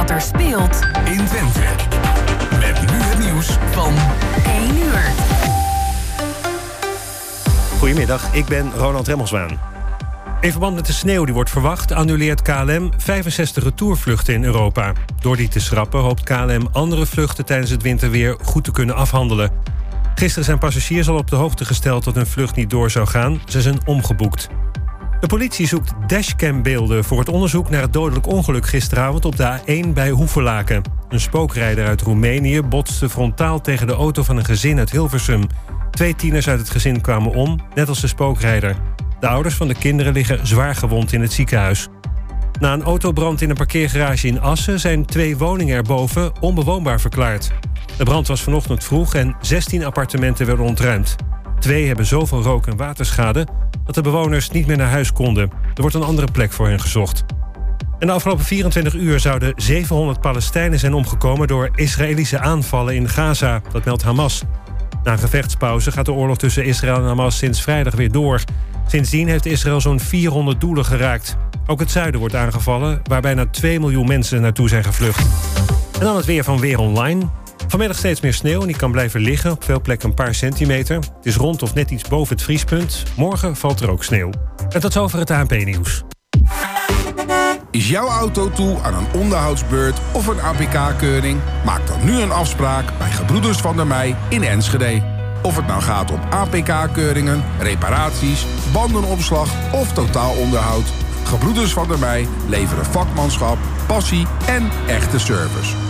wat er speelt in Twente. Met nu het nieuws van 1 uur. Goedemiddag, ik ben Ronald Remmelswaan. In verband met de sneeuw die wordt verwacht, annuleert KLM 65 retourvluchten in Europa. Door die te schrappen hoopt KLM andere vluchten tijdens het winterweer goed te kunnen afhandelen. Gisteren zijn passagiers al op de hoogte gesteld dat hun vlucht niet door zou gaan. Ze zijn omgeboekt. De politie zoekt dashcambeelden voor het onderzoek naar het dodelijk ongeluk gisteravond op de A1 bij Hoevelaken. Een spookrijder uit Roemenië botste frontaal tegen de auto van een gezin uit Hilversum. Twee tieners uit het gezin kwamen om, net als de spookrijder. De ouders van de kinderen liggen zwaar gewond in het ziekenhuis. Na een autobrand in een parkeergarage in Assen zijn twee woningen erboven onbewoonbaar verklaard. De brand was vanochtend vroeg en 16 appartementen werden ontruimd. Twee hebben zoveel rook- en waterschade dat de bewoners niet meer naar huis konden. Er wordt een andere plek voor hen gezocht. En de afgelopen 24 uur zouden 700 Palestijnen zijn omgekomen door Israëlische aanvallen in Gaza. Dat meldt Hamas. Na een gevechtspauze gaat de oorlog tussen Israël en Hamas sinds vrijdag weer door. Sindsdien heeft Israël zo'n 400 doelen geraakt. Ook het zuiden wordt aangevallen, waar bijna 2 miljoen mensen naartoe zijn gevlucht. En dan het weer van Weer Online. Vanmiddag steeds meer sneeuw en die kan blijven liggen. Op veel plekken een paar centimeter. Het is rond of net iets boven het vriespunt. Morgen valt er ook sneeuw. En tot over het ANP-nieuws. Is jouw auto toe aan een onderhoudsbeurt of een APK-keuring? Maak dan nu een afspraak bij Gebroeders van der Mei in Enschede. Of het nou gaat om APK-keuringen, reparaties, bandenopslag of totaalonderhoud. Gebroeders van der Mei leveren vakmanschap, passie en echte service.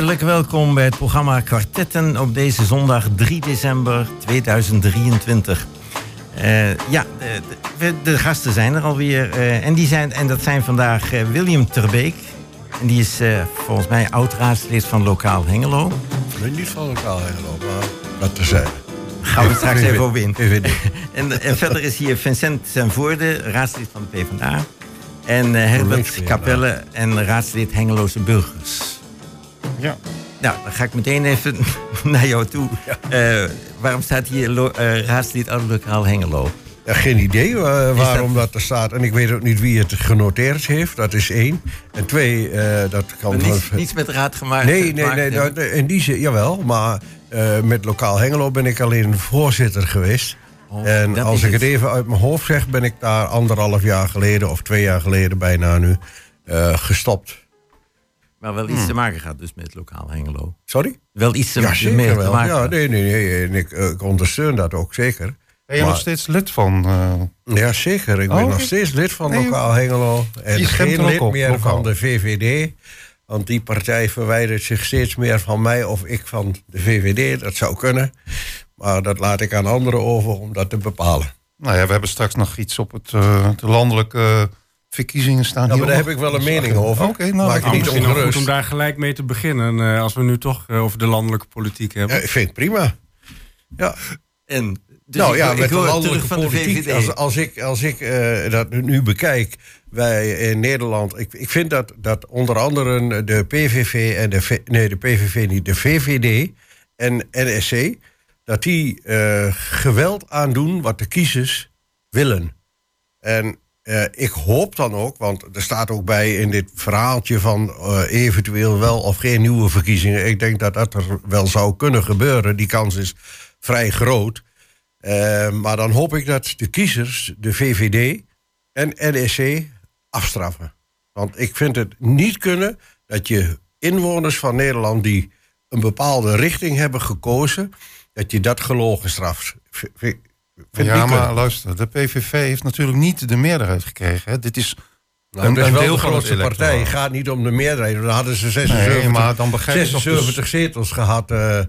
Hartelijk welkom bij het programma Kwartetten op deze zondag 3 december 2023. Uh, ja, de, de, de, gasten zijn er alweer. Uh, en, die zijn, en dat zijn vandaag uh, William Terbeek. En die is volgens mij oud-raadslid van Lokaal Hengelo. Nee, niet van Lokaal Hengelo, maar dat te zijn. Gaan we straks even over in. en, en verder is hier Vincent Voorde, raadslid van de PvdA. En Herbert Capelle en raadslid Hengeloze Burgers. Ja. Nou, dan ga ik meteen even naar jou toe. Ja. Uh, waarom staat hier uh, raadslid Lokaal Hengelo? Ja, geen idee uh, waarom dat... er staat. En ik weet ook niet wie het genoteerd heeft. Dat is één. En twee, dat kan... Niets, van... niets met raad gemaakt? Nee, nee, nee. Dat, in die zin, jawel. Maar met Lokaal Hengelo ben ik alleen voorzitter geweest. Oh, en als ik het even uit mijn hoofd zeg... ben ik daar anderhalf jaar geleden of twee jaar geleden bijna nu gestopt. Maar wel iets hmm. te maken gaat dus met lokaal Hengelo. Sorry? Wel iets te, ja, zeker mee wel. te maken Ja, nee, nee, nee. En ik, ik ondersteun dat ook zeker. Ben je nog steeds lid van? Uh... Ja, zeker. Ik ben Oh, nog steeds lid van Nee, Lokaal Hengelo. En je geen lid op, meer lokaal. van de VVD. Want die partij verwijdert zich steeds meer van mij of ik van de VVD. Dat zou kunnen. Maar dat laat ik aan anderen over om dat te bepalen. Nou ja, we hebben straks nog iets op het, eh, de landelijke verkiezingen staan. Ja, hier maar daar heb ik wel een mening over. Oké, nou, Maak nou, niet goed om daar gelijk mee te beginnen. eh, als we nu toch eh, over de landelijke politiek hebben. Ja, ik vind het prima. Ja. En dus nou ik, ja, ik met de landelijke terug van de politiek, VVD. als, als ik, als ik eh, dat nu bekijk, wij in Nederland, ik, ik vind dat, dat onder andere de PVV en de, V- nee, de PVV niet, de VVD en NSC, dat die eh, geweld aandoen wat de kiezers willen. En eh, ik hoop dan ook, want er staat ook bij in dit verhaaltje van eh, eventueel wel of geen nieuwe verkiezingen. Ik denk dat dat er wel zou kunnen gebeuren. Die kans is vrij groot. Eh, maar dan hoop ik dat de kiezers, de VVD en NEC afstraffen. Want ik vind het niet kunnen dat je inwoners van Nederland die een bepaalde richting hebben gekozen, dat je dat gelogen straft. Ja, maar luister, de PVV heeft natuurlijk niet de meerderheid gekregen. Hè. Dit is Nou, een, een deel de grootste partij. Het gaat niet om de meerderheid. Dan hadden ze 76, Nee, maar dan begrijp je toch 76 dus- zetels gehad, eh, eh,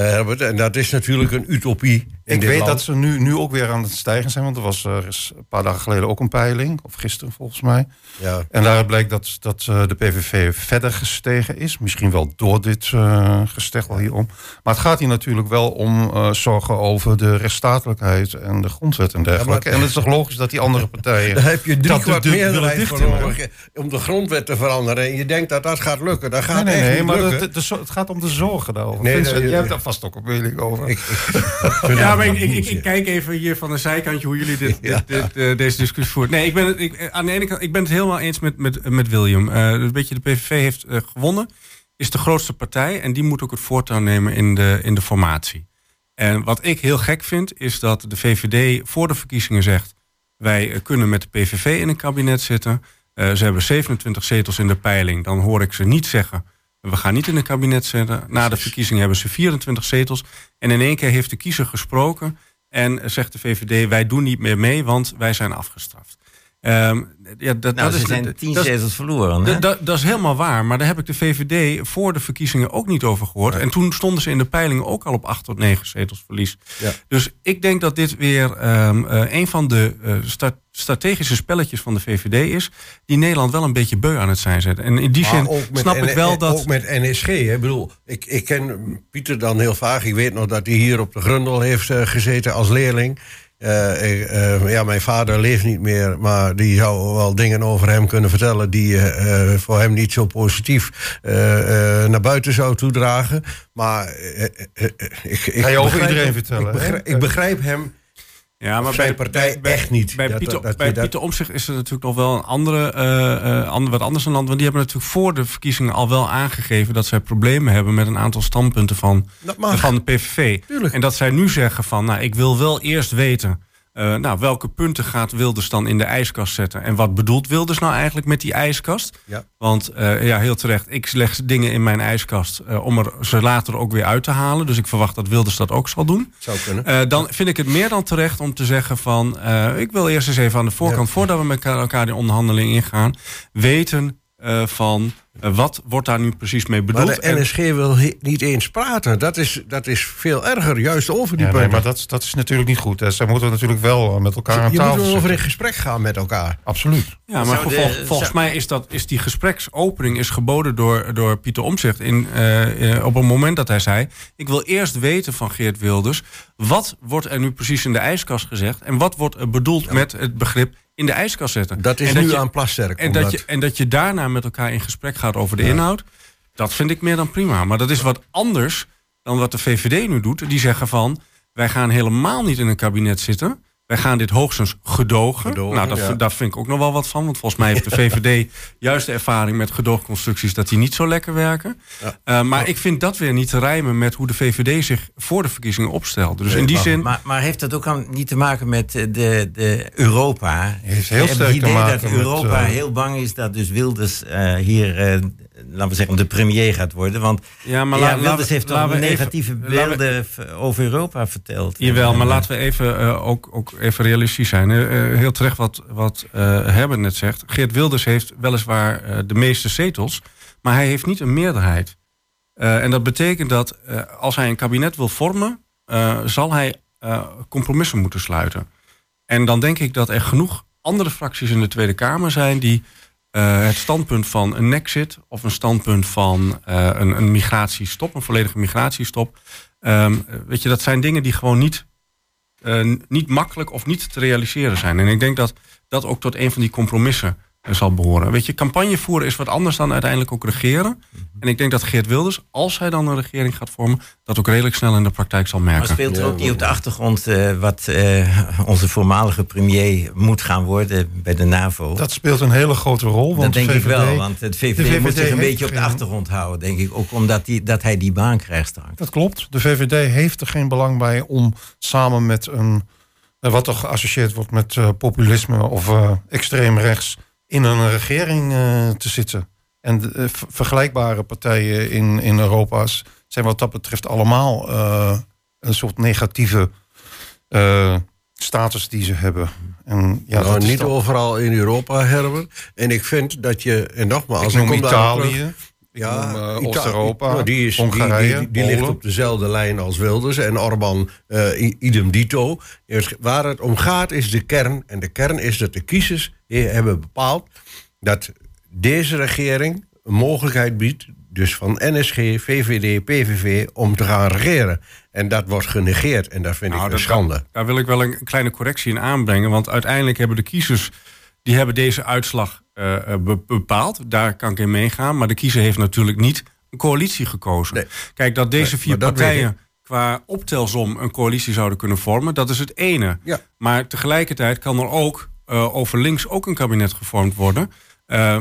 Herbert. En dat is natuurlijk een utopie in Ik dit weet land. dat ze nu, nu ook weer aan het stijgen zijn. Want er was er is een paar dagen geleden ook een peiling. Of gisteren volgens mij. Ja. En daaruit blijkt dat, dat eh, de PVV verder gestegen is. Misschien wel door dit eh gesteggel hierom. Maar het gaat hier natuurlijk wel om eh, zorgen over de rechtsstatelijkheid en de grondwet en dergelijke. maar- En het is toch logisch dat die andere partijen... Daar heb je drie dat kwart meerderheid voor nodig om de grondwet te veranderen. En je denkt dat dat gaat lukken. Dat gaat Nee, nee, echt nee, niet maar lukken. de- de- de- het gaat om de zorgen daarover. Nee, nee, nee. hebt vast ook een mening over. Ik, Ja, maar ik, ik, ik, bullshit. ik kijk even hier van de zijkantje hoe jullie dit, Ja. dit, dit, eh, deze discussie voeren. Nee, ik ben, het, ik, aan de ene kant, ik ben het helemaal eens met, met, met William. Eh een beetje de PVV heeft eh, gewonnen, is de grootste partij en die moet ook het voortouw nemen in de, in de formatie. En wat ik heel gek vind, is dat de VVD voor de verkiezingen zegt: wij kunnen met de PVV in een kabinet zitten. Eh, ze hebben 27 zetels in de peiling. Dan hoor ik ze niet zeggen: we gaan niet in een kabinet zitten. Na de verkiezingen hebben ze 24 zetels. En in één keer heeft de kiezer gesproken en zegt de VVD: wij doen niet meer mee, want wij zijn afgestraft. Ehm, ja, dat, Nou, dat ze is, zijn tien zetels verloren. hè? dat, dat, dat is helemaal waar, maar daar heb ik de VVD voor de verkiezingen ook niet over gehoord. En toen stonden ze in de peilingen ook al op acht tot negen zetels verlies. Ja. Dus ik denk dat dit weer ehm, eh, een van de eh, sta- strategische spelletjes van de VVD is, die Nederland wel een beetje beu aan het zijn zetten. En in die Maar zin snap ik N- wel dat. Ook met NSG. Hè. Ik bedoel, ik, ik ken Pieter dan heel vaag. Ik weet nog dat hij hier op de Grundel heeft eh, gezeten als leerling. Eh, ik, eh, ja, mijn vader leeft niet meer, maar die zou wel dingen over hem kunnen vertellen die eh, voor hem niet zo positief naar buiten zou toedragen. Maar ik, ik Ga je over iedereen hem- vertellen, Ik begrijp, hè? ik begrijp hem. Ja, Of zijn partij echt niet. Bij, Dat- Pieter, dat- bij Pieter Omtzigt is er natuurlijk nog wel een andere, eh, eh, wat anders een land. Want die hebben natuurlijk voor de verkiezingen al wel aangegeven dat zij problemen hebben met een aantal standpunten van, van de PVV. Tuurlijk. En dat zij nu zeggen van, nou, ik wil wel eerst weten. Eh, nou, welke punten gaat Wilders dan in de ijskast zetten? En wat bedoelt Wilders nou eigenlijk met die ijskast? Ja. Want eh, ja, heel terecht, ik leg dingen in mijn ijskast eh, om er ze later ook weer uit te halen. Dus ik verwacht dat Wilders dat ook zal doen. Zou kunnen. Dan vind ik het meer dan terecht om te zeggen van... ik wil eerst eens even aan de voorkant, voordat we met elkaar- die onderhandeling ingaan... weten van wat wordt daar nu precies mee bedoeld. Maar de En- NSG wil niet eens praten. Dat is, dat is veel erger, juist over die Ja, nee, maar dat, dat is natuurlijk niet goed. Hè. Zij moeten natuurlijk wel eh, met elkaar aan je tafel moet wel over in gesprek gaan met elkaar. Absoluut. Ja, maar vol- volgens zou- mij is, dat, is die gespreksopening is geboden door, door Pieter Omtzigt in, eh, eh, op een moment dat hij zei... ik wil eerst weten van Geert Wilders... wat wordt er nu precies in de ijskast gezegd... en wat wordt er bedoeld met het begrip in de ijskast zetten. Dat is En nu je- aan Plasterk. En dat, je, en dat je daarna met elkaar in gesprek gaat over de inhoud... dat vind ik meer dan prima. Maar dat is wat anders dan wat de VVD nu doet. Die zeggen van, wij gaan helemaal niet in een kabinet zitten... Wij gaan dit hoogstens gedogen. Gedogen, nou, dat, ja. daar vind ik ook nog wel wat van. Want volgens mij heeft de VVD juist de ervaring met gedoogconstructies... dat die niet zo lekker werken. Ja. Eh, maar ik vind dat weer niet te rijmen met hoe de VVD zich voor de verkiezingen opstelt. Dus in die maar- zin... Maar, maar heeft dat ook aan, niet te maken met de, de Europa? Heeft heel sterk het te idee maken dat met, Europa eh, heel bang is dat dus Wilders eh, hier, laten we zeggen, de premier gaat worden. Want ja, maar ja, Wilders heeft toch even- negatieve we- beelden over Europa verteld. Jawel, En, maar laten we even, eh, ook, ook even realistisch zijn. Eh, eh, heel terecht wat, wat Herbert net zegt. Geert Wilders heeft weliswaar de meeste zetels, maar hij heeft niet een meerderheid. En dat betekent dat als hij een kabinet wil vormen, zal hij compromissen moeten sluiten. En dan denk ik dat er genoeg andere fracties in de Tweede Kamer zijn die eh, het standpunt van een nexit of een standpunt van eh, een, een migratiestop, een volledige migratiestop. ehm, weet je, dat zijn dingen die gewoon niet, eh, niet makkelijk of niet te realiseren zijn. En ik denk dat dat ook tot een van die compromissen zal behoren. Weet je, campagne voeren is wat anders dan uiteindelijk ook regeren. En ik denk dat Geert Wilders, als hij dan een regering gaat vormen, dat ook redelijk snel in de praktijk zal merken. Maar speelt er ook niet op de achtergrond eh, wat eh, onze voormalige premier moet gaan worden bij de NAVO? Dat speelt een hele grote rol. Want dat denk de ik wel, want het VVD, de VVD moet zich een beetje op de achtergrond houden, denk ik. Ook omdat die, dat hij die baan krijgt straks. Dat klopt. De VVD heeft er geen belang bij om samen met een. eh, wat toch geassocieerd wordt met eh, populisme of eh, extreem rechts. In een regering eh, te zitten. En de, eh, ver- vergelijkbare partijen in, in Europa zijn wat dat betreft allemaal eh, een soort negatieve status die ze hebben. En, ja, nou, niet overal in Europa, Herbert. En ik vind dat je, en nogmaals, Ik noem kom Italië. terug. Ja, eh, Oost-Europa, nou, die, is, Hongarije, die, die ligt op dezelfde lijn als Wilders en Orbán eh, idem dito. Dus waar het om gaat is de kern. En de kern is dat de kiezers he- hebben bepaald dat deze regering een mogelijkheid biedt, dus van NSG, VVD, PVV, om te gaan regeren. En dat wordt genegeerd en dat vind Nou, ik een dat- schande. Daar wil ik wel een kleine correctie in aanbrengen. Want uiteindelijk hebben de kiezers die hebben deze uitslag bepaald. Daar kan ik in meegaan. Maar de kiezer heeft natuurlijk niet een coalitie gekozen. Nee. Kijk, dat deze Nee, vier partijen qua optelsom een coalitie zouden kunnen vormen, dat is het ene. Ja. Maar tegelijkertijd kan er ook eh, over links ook een kabinet gevormd worden. Eh,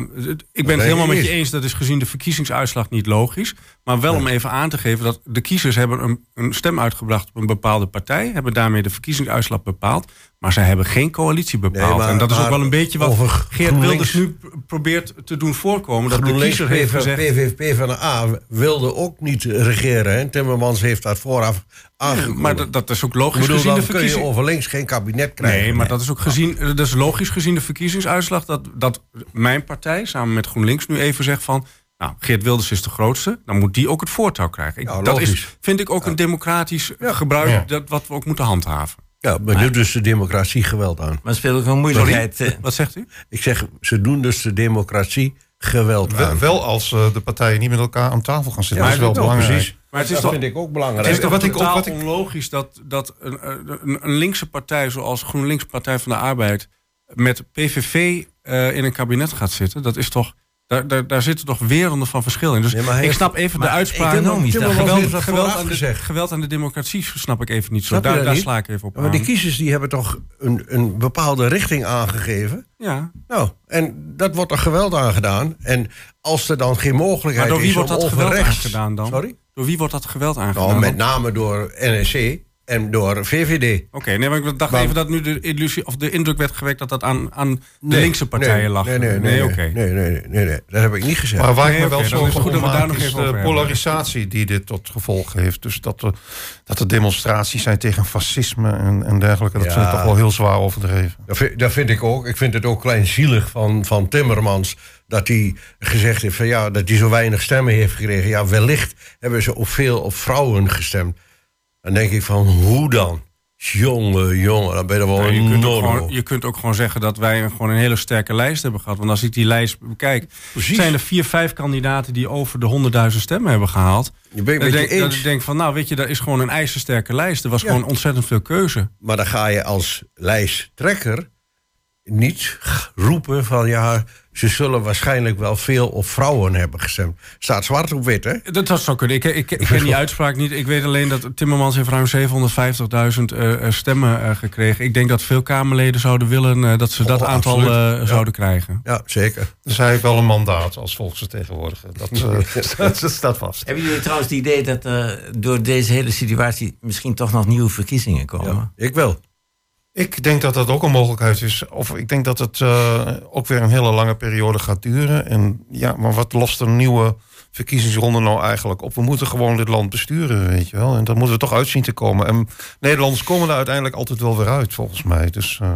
ik ben het helemaal met je eens, dat is gezien de verkiezingsuitslag niet logisch. Maar wel om even aan te geven dat de kiezers hebben een, een stem uitgebracht op een bepaalde partij, hebben daarmee de verkiezingsuitslag bepaald. Maar zij hebben geen coalitie bepaald. Nee, maar- en dat is ook wel een beetje wat Geert GroenLinks- Wilders nu probeert te doen voorkomen. Dat de kiezer heeft gezegd. PVV van de A wilde ook niet regeren. Hè? Timmermans heeft dat vooraf aangekondigd. maar dat, dat is ook logisch bedoel, gezien de dan kun je verkiezing. over links geen kabinet krijgen. Nee, maar dat is ook gezien, dat is logisch gezien de verkiezingsuitslag dat, dat mijn partij samen met GroenLinks nu even zegt van. Nou, Geert Wilders is de grootste, dan moet die ook het voortouw krijgen. Ik, Ja, dat is, vind ik ook een democratisch gebruik Ja. dat, wat we ook moeten handhaven. Ja, maar nu dus de democratie geweld aan. Maar speelt ook een moeilijkheid. eh, Wat zegt u? Ik zeg, ze doen dus de democratie geweld Wel, aan. wel als eh, de partijen niet met elkaar aan tafel gaan zitten. Ja, dat is wel belangrijk. precies. Maar het is dat toch, vind ik ook belangrijk. het is toch wat ik ook- wat ik- onlogisch dat, dat een, een, een linkse partij zoals GroenLinks Partij van de Arbeid met PVV eh, in een kabinet gaat zitten. Dat is toch, daar, daar, daar zitten toch werelden van verschil in. Dus Nee, ik snap even de uitspraak. economisch Geweld, geweld, vooraf aan de, geweld aan de democratie snap ik even niet zo. Daar, dat daar niet? sla ik even op maar die aan. kiezers die hebben toch een, een bepaalde richting aangegeven. Ja, Nou, en dat wordt er geweld aan gedaan. En als er dan geen mogelijkheid maar door wie is wordt om dat geweld aangedaan dan? Sorry? Door wie wordt dat geweld aangedaan? Nou, met name door NSC en door VVD. Oké, nee, maar ik dacht Maar- even dat nu de illusie of de indruk werd gewekt dat dat aan, aan de Nee, linkse partijen nee, lag. Nee, nee, nee. nee, nee, nee, nee, nee, nee, dat heb ik niet gezegd. Maar waar Nee, ik me wel het zorgen goed om dat we daar maak nog is even over de polarisatie die dit tot gevolg heeft. Dus dat er, dat er demonstraties zijn tegen fascisme en, en dergelijke. Dat Ja. vind ik toch wel heel zwaar overdreven. Dat vind, dat vind ik ook. Ik vind het ook kleinzielig van, van Timmermans. Dat hij gezegd heeft van ja, dat hij zo weinig stemmen heeft gekregen. Ja, wellicht hebben ze op veel op vrouwen gestemd. Dan denk ik van hoe dan? Jongen, jongen, dan ben je er wel Nou, je, kunt gewoon, je kunt ook gewoon zeggen dat wij gewoon een hele sterke lijst hebben gehad. Want als ik die lijst bekijk, Precies. zijn er vier, vijf kandidaten die over de 100.000 stemmen hebben gehaald. Je bent Dan denk, je dat eens. ik denk van, nou weet je, dat is gewoon een ijzersterke lijst. Er was Ja. gewoon ontzettend veel keuze. Maar dan ga je als lijsttrekker niet roepen van ja, ze zullen waarschijnlijk wel veel op vrouwen hebben gestemd. Staat zwart op wit, hè? Dat, dat zou kunnen. Ik, ik, ik ken die uitspraak niet. Ik weet alleen dat Timmermans heeft ruim 750.000 eh, eh, stemmen eh, gekregen. Ik denk dat veel Kamerleden zouden willen eh, dat ze dat Oh, aantal eh, Ja. zouden krijgen. Ja, zeker. Dus hij heeft wel een mandaat als volksvertegenwoordiger. Dat, dat, dat staat vast. Hebben jullie trouwens het idee dat er door deze hele situatie misschien toch nog nieuwe verkiezingen komen? Ja, ik wel. Ik denk dat dat ook een mogelijkheid is. Of ik denk dat het eh, ook weer een hele lange periode gaat duren. En ja, maar wat lost een nieuwe verkiezingsronde nou eigenlijk op? We moeten gewoon dit land besturen, weet je wel. En dat moeten we toch uitzien te komen. En Nederlanders komen er uiteindelijk altijd wel weer uit, volgens mij. Dus eh,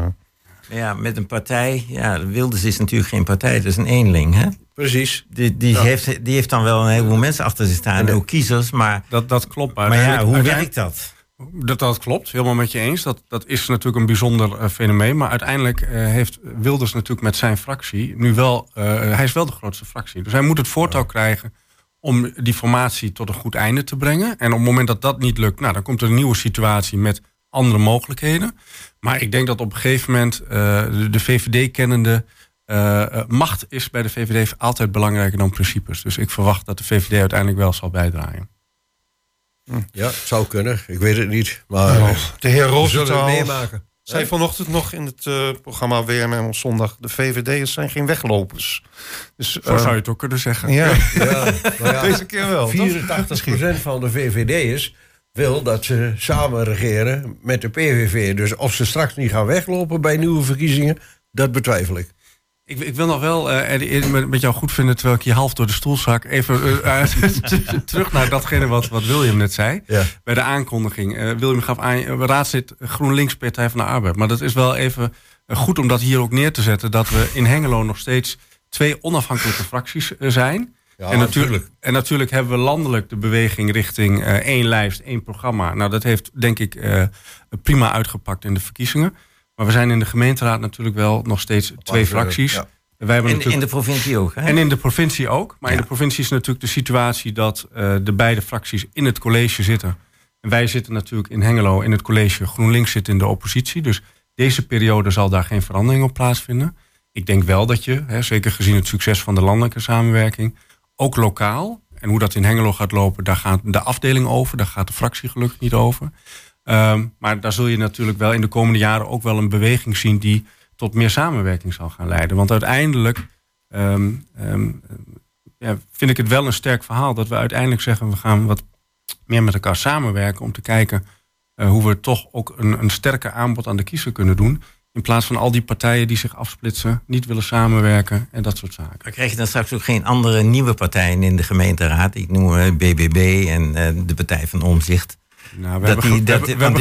Ja, met een partij. Ja, Wilders is natuurlijk geen partij, dat is een eenling. Hè? Precies. Die, die, heeft, die heeft dan wel een heleboel mensen achter zich staan, ook kiezers. Maar, Dat, dat klopt. maar ja, uiteindelijk- hoe werkt dat? Dat, dat klopt, helemaal met je eens. Dat, dat is natuurlijk een bijzonder eh, fenomeen. Maar uiteindelijk eh, heeft Wilders natuurlijk met zijn fractie nu wel... eh, hij is wel de grootste fractie. Dus hij moet het voortouw krijgen om die formatie tot een goed einde te brengen. En op het moment dat dat niet lukt, nou, dan komt er een nieuwe situatie met andere mogelijkheden. Maar ik denk dat op een gegeven moment de, de VVD kennende... eh, macht is bij de VVD altijd belangrijker dan principes. Dus ik verwacht dat de VVD uiteindelijk wel zal bijdragen. Ja, het zou kunnen. Ik weet het niet. Maar Oh, eh, de heer Roosentaal meemaken. zei vanochtend nog in het eh, programma WMM op zondag... de VVD'ers zijn geen weglopers. Dus, Zo eh, zou je het ook kunnen zeggen. Ja, Ja, ja, deze keer wel. toch? 84% van de VVD'ers wil dat ze samen regeren met de PVV. Dus of ze straks niet gaan weglopen bij nieuwe verkiezingen, dat betwijfel ik. Ik, ik wil nog wel, eh, met, jou goed vinden... terwijl ik je half door de stoel zak... even eh, terug naar datgene wat, wat William net zei. Ja. Bij de aankondiging. Eh, William gaf aan, raadslid GroenLinks Partij van de Arbeid. Maar dat is wel even goed om dat hier ook neer te zetten... dat we in Hengelo nog steeds twee onafhankelijke fracties zijn... Ja, en, natuurlijk, en natuurlijk hebben we landelijk de beweging richting één lijst, één programma. Nou, dat heeft denk ik prima uitgepakt in de verkiezingen. Maar we zijn in de gemeenteraad natuurlijk wel nog steeds twee eh, fracties. ja. Wij hebben In, natuurlijk, in de provincie ook, hè? en in de provincie ook. Maar in de provincie is natuurlijk de situatie dat eh, de beide fracties in het college zitten. En wij zitten natuurlijk in Hengelo in het college. GroenLinks zit in de oppositie. Dus deze periode zal daar geen verandering op plaatsvinden. Ik denk wel dat je, hè, zeker gezien het succes van de landelijke samenwerking, ook lokaal, en hoe dat in Hengelo gaat lopen, daar gaat de afdeling over, daar gaat de fractie gelukkig niet over. Ehm, maar daar zul je natuurlijk wel in de komende jaren ook wel een beweging zien die tot meer samenwerking zal gaan leiden. Want uiteindelijk ehm, ehm, ja, vind ik het wel een sterk verhaal dat we uiteindelijk zeggen we gaan wat meer met elkaar samenwerken om te kijken eh, hoe we toch ook een, een sterker aanbod aan de kiezer kunnen doen. In plaats van al die partijen die zich afsplitsen, niet willen samenwerken en dat soort zaken. Krijg je dan straks ook geen andere nieuwe partijen in de gemeenteraad? Ik noem BBB en eh, de Partij van Omzicht. Nou, Dat die- ge- dat- we hebben,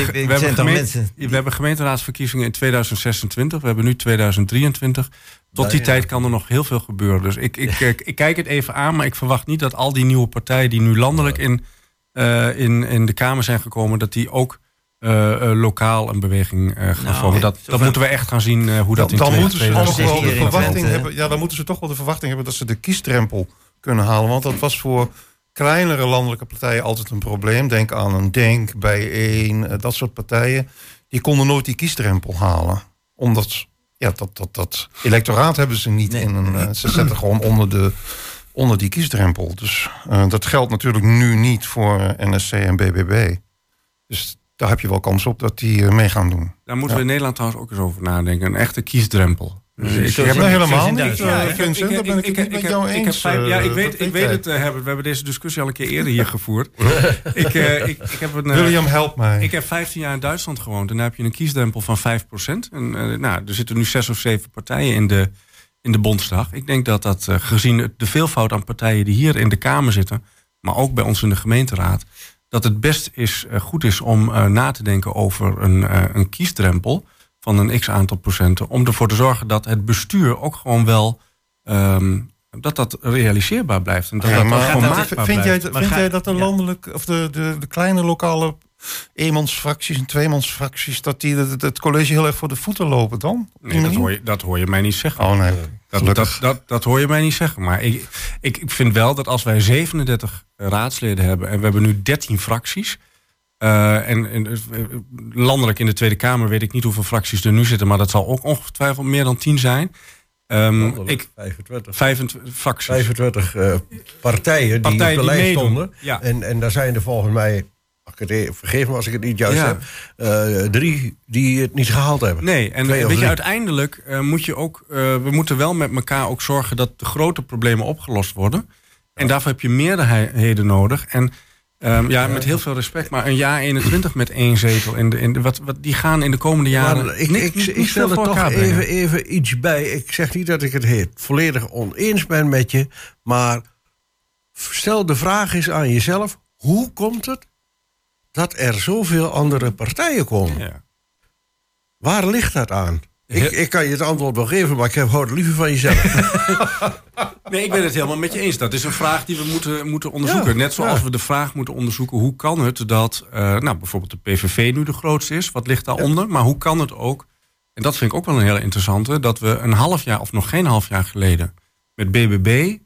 we we gemeenteraadsverkiezingen in 2026. We hebben nu 2023. Tot die tijd kan er nog heel veel gebeuren. Dus ik, ik, ik, ik kijk het even aan, maar ik verwacht niet dat al die nieuwe partijen die nu landelijk in, eh, in, in de Kamer zijn gekomen, dat die ook eh, eh, lokaal een beweging eh, gaan Nou, vormen. Dat, dat moeten we echt gaan zien eh, hoe dat in dan, dan 2022 moeten ze toch Omzicht wel hier de verwachting hebben. Ja, dan moeten ze toch wel de verwachting hebben dat ze de kiesdrempel kunnen halen. Want dat was voor kleinere landelijke partijen altijd een probleem. Denk aan een Denk, Bijeen, eh, dat soort partijen. Die konden nooit die kiesdrempel halen. Omdat, ja, dat, dat, dat electoraat hebben ze niet Nee. in een... eh, ze zetten gewoon onder, de, onder die kiesdrempel. Dus eh, dat geldt natuurlijk nu niet voor NSC en BBB. Dus daar heb je wel kans op dat die mee gaan doen. Daar moeten we in Nederland trouwens ook eens over nadenken. Een echte kiesdrempel. Dus ik heb- zo helemaal niet, ik heb- Vincent. Daar ben ik het niet met heb- jou ik heb eens. vijf- ja, ik weet, ik weet het, eh, Herbert. We hebben deze discussie al een keer eerder hier gevoerd. ik, eh, ik, ik heb een, eh, William, help mij. ik heb 15 jaar in Duitsland gewoond. En daar heb je een kiesdrempel van 5%. En nou, er zitten nu zes of zeven partijen in de, in de Bondsdag. Ik denk dat dat, gezien het- de veelvoud aan partijen die hier in de Kamer zitten... maar ook bij ons in de gemeenteraad... dat het best is, goed is om na te denken over een, een kiesdrempel... van een x-aantal procenten... om ervoor te zorgen dat het bestuur ook gewoon wel... ehm, dat dat realiseerbaar blijft. En dat Ja, dat maar gewoon dat- maakbaar vind, jij, blijft. vind ga- jij dat de ja. landelijk of de, de, de kleine lokale eenmansfracties en tweemansfracties, dat die het, het college heel erg voor de voeten lopen dan? Nee, dat hoor, je, dat hoor je mij niet zeggen. Oh nee, Dat, dat, dat, dat hoor je mij niet zeggen. Maar ik, ik, ik vind wel dat als wij 37 raadsleden hebben en we hebben nu 13 fracties. Eh, en, en eh, landelijk in de Tweede Kamer weet ik niet hoeveel fracties er nu zitten, maar dat zal ook ongetwijfeld meer dan 10 zijn. Ik, 25. 25 fracties. 25 eh, partijen die op de lijst meedoen, stonden. ja. En, en daar zijn er volgens mij, vergeef me als ik het niet juist Ja. heb, drie die het niet gehaald hebben. Nee, en weet je, uiteindelijk moet je ook, we moeten wel met elkaar ook zorgen dat de grote problemen opgelost worden. En daarvoor heb je meerderheden nodig. En ehm, ja, met heel veel respect, maar een jaar 21 met één zetel in de, in de, wat, wat, die gaan in de komende jaren. Maar ik, ik, stel er toch even, even iets bij. Ik zeg niet dat ik het heet, volledig oneens ben met je. Maar stel de vraag eens aan jezelf. Hoe komt het dat er zoveel andere partijen komen? Ja. Waar ligt dat aan? Ik, ik kan je het antwoord wel geven, maar ik heb, het liever van jezelf. Nee, ik ben het helemaal met je eens. Dat is een vraag die we moeten, moeten onderzoeken. Ja, Net zoals ja. we de vraag moeten onderzoeken... hoe kan het dat eh, nou, bijvoorbeeld de PVV nu de grootste is? Wat ligt daaronder? Maar hoe kan het ook... en dat vind ik ook wel een hele interessante... dat we een half jaar of nog geen half jaar geleden... met BBB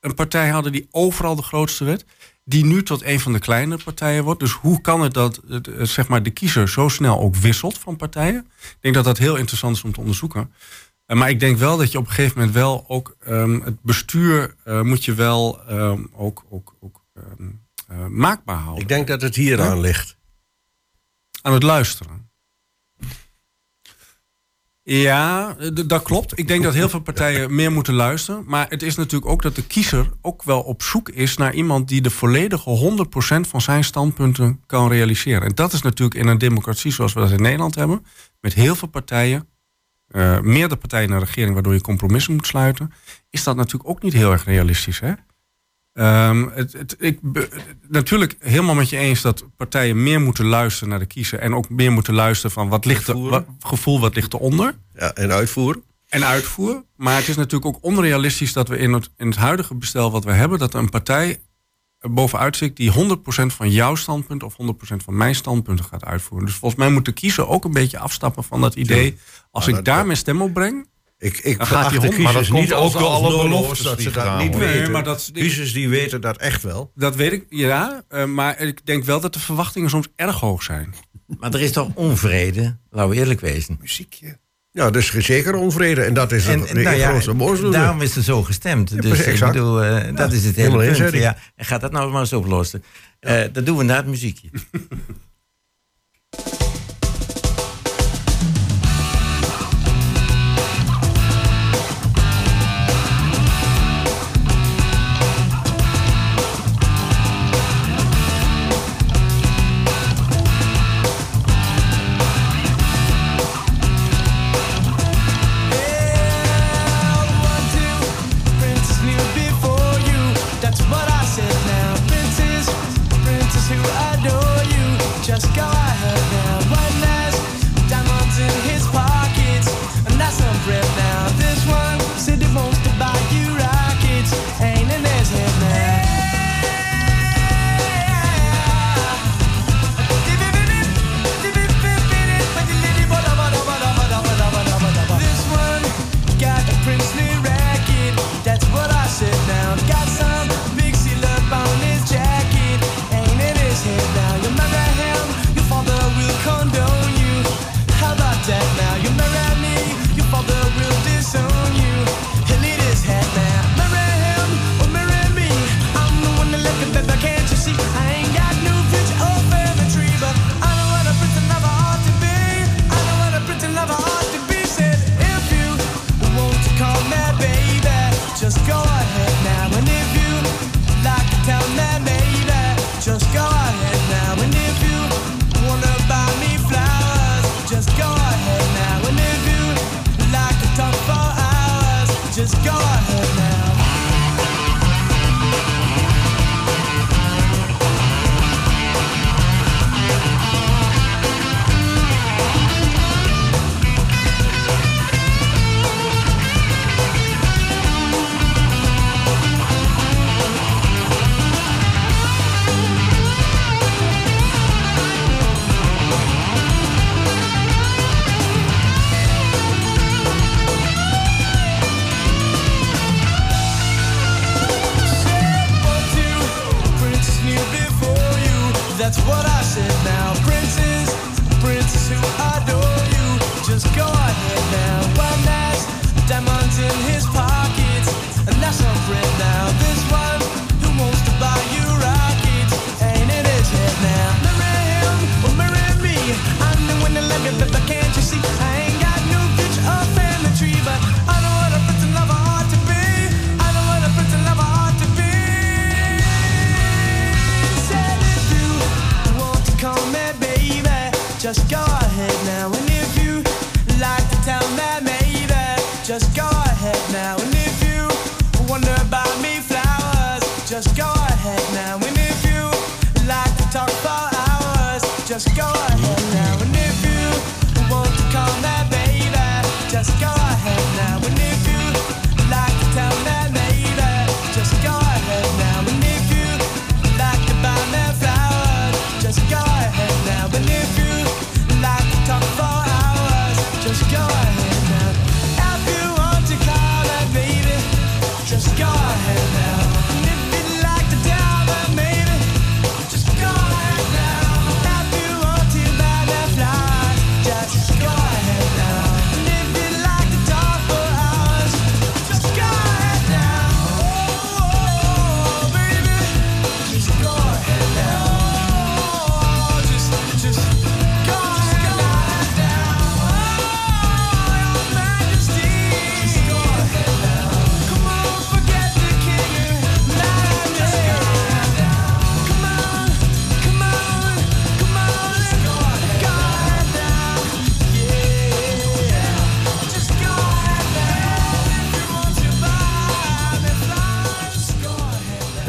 een partij hadden die overal de grootste werd... die nu tot een van de kleinere partijen wordt. Dus hoe kan het dat het, eh, zeg maar, de kiezer zo snel ook wisselt van partijen? Ik denk dat dat heel interessant is om te onderzoeken. Eh, maar ik denk wel dat je op een gegeven moment wel ook ehm, het bestuur eh, moet je wel ehm, ook, ook, ook ehm, eh, maakbaar houden. Ik denk dat het hier aan ligt. Aan het luisteren. Ja, dat klopt. Ik denk dat heel veel partijen meer moeten luisteren. Maar het is natuurlijk ook dat de kiezer ook wel op zoek is naar iemand die de volledige 100% van zijn standpunten kan realiseren. En dat is natuurlijk in een democratie zoals we dat in Nederland hebben, met heel veel partijen, eh, meerdere partijen in een regering waardoor je compromissen moet sluiten, is dat natuurlijk ook niet heel erg realistisch. Hè? Ehm, het, het, ik, be- natuurlijk helemaal met je eens dat partijen meer moeten luisteren naar de kiezer. En ook meer moeten luisteren van wat ligt er, wat, gevoel wat ligt eronder. Ja, en uitvoeren. En uitvoeren. Maar het is natuurlijk ook onrealistisch dat we in het, in het huidige bestel wat we hebben, dat er een partij bovenuit zit die 100% van jouw standpunt of 100% van mijn standpunten gaat uitvoeren. Dus volgens mij moet de kiezer ook een beetje afstappen van dat idee. Als Ja, ik daar mijn stem op breng, Ik, ik Dan gaat die hond- maar dat niet ook door alle beloftes dat ze dat niet worden. Nee, weten. maar dat- Kiezers die weten dat echt wel. dat weet ik, ja. eh, maar ik denk wel dat de verwachtingen soms erg hoog zijn. Maar er is toch onvrede, laten we eerlijk wezen. Muziekje. Ja, dus zeker onvrede. En dat is En, het en nou ja, grootste boosdoener. daarom is er zo gestemd. dus precies, ik bedoel, eh, dat is het hele punt. Ja, en gaat dat nou maar eens oplossen. Eh, dat doen we na het muziekje.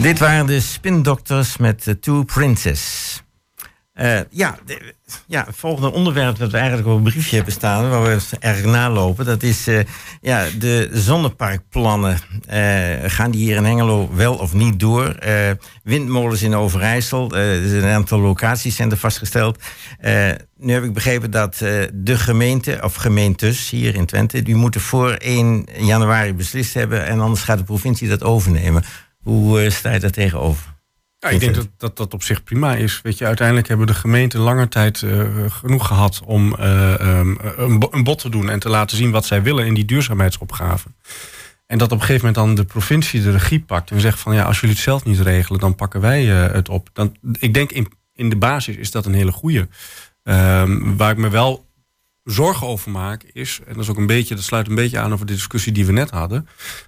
Dit waren de spindokters met de Two Princess. Eh, ja, ja, het volgende onderwerp dat we eigenlijk op een briefje hebben staan, waar we erg nalopen, dat is eh, ja, de zonneparkplannen. Eh, gaan die hier in Hengelo wel of niet door? Windmolens in Overijssel, er zijn een aantal locaties zijn er vastgesteld. Nu heb ik begrepen dat de gemeente, of gemeentes hier in Twente, die moeten voor 1 januari beslist hebben en anders gaat de provincie dat overnemen. Hoe eh, sta je daar tegenover? Ja, ik denk dat, dat dat op zich prima is. Weet je, uiteindelijk hebben de gemeenten langer tijd eh, genoeg gehad om eh, ehm, een, bo- een bod te doen en te laten zien wat zij willen in die duurzaamheidsopgave. En dat op een gegeven moment dan de provincie de regie pakt en zegt van ja, als jullie het zelf niet regelen, dan pakken wij het op. Dan, ik denk in, in de basis is dat een hele goede. waar ik me wel zorgen over maak is, en dat is ook een beetje, dat sluit een beetje aan over de discussie die we net hadden.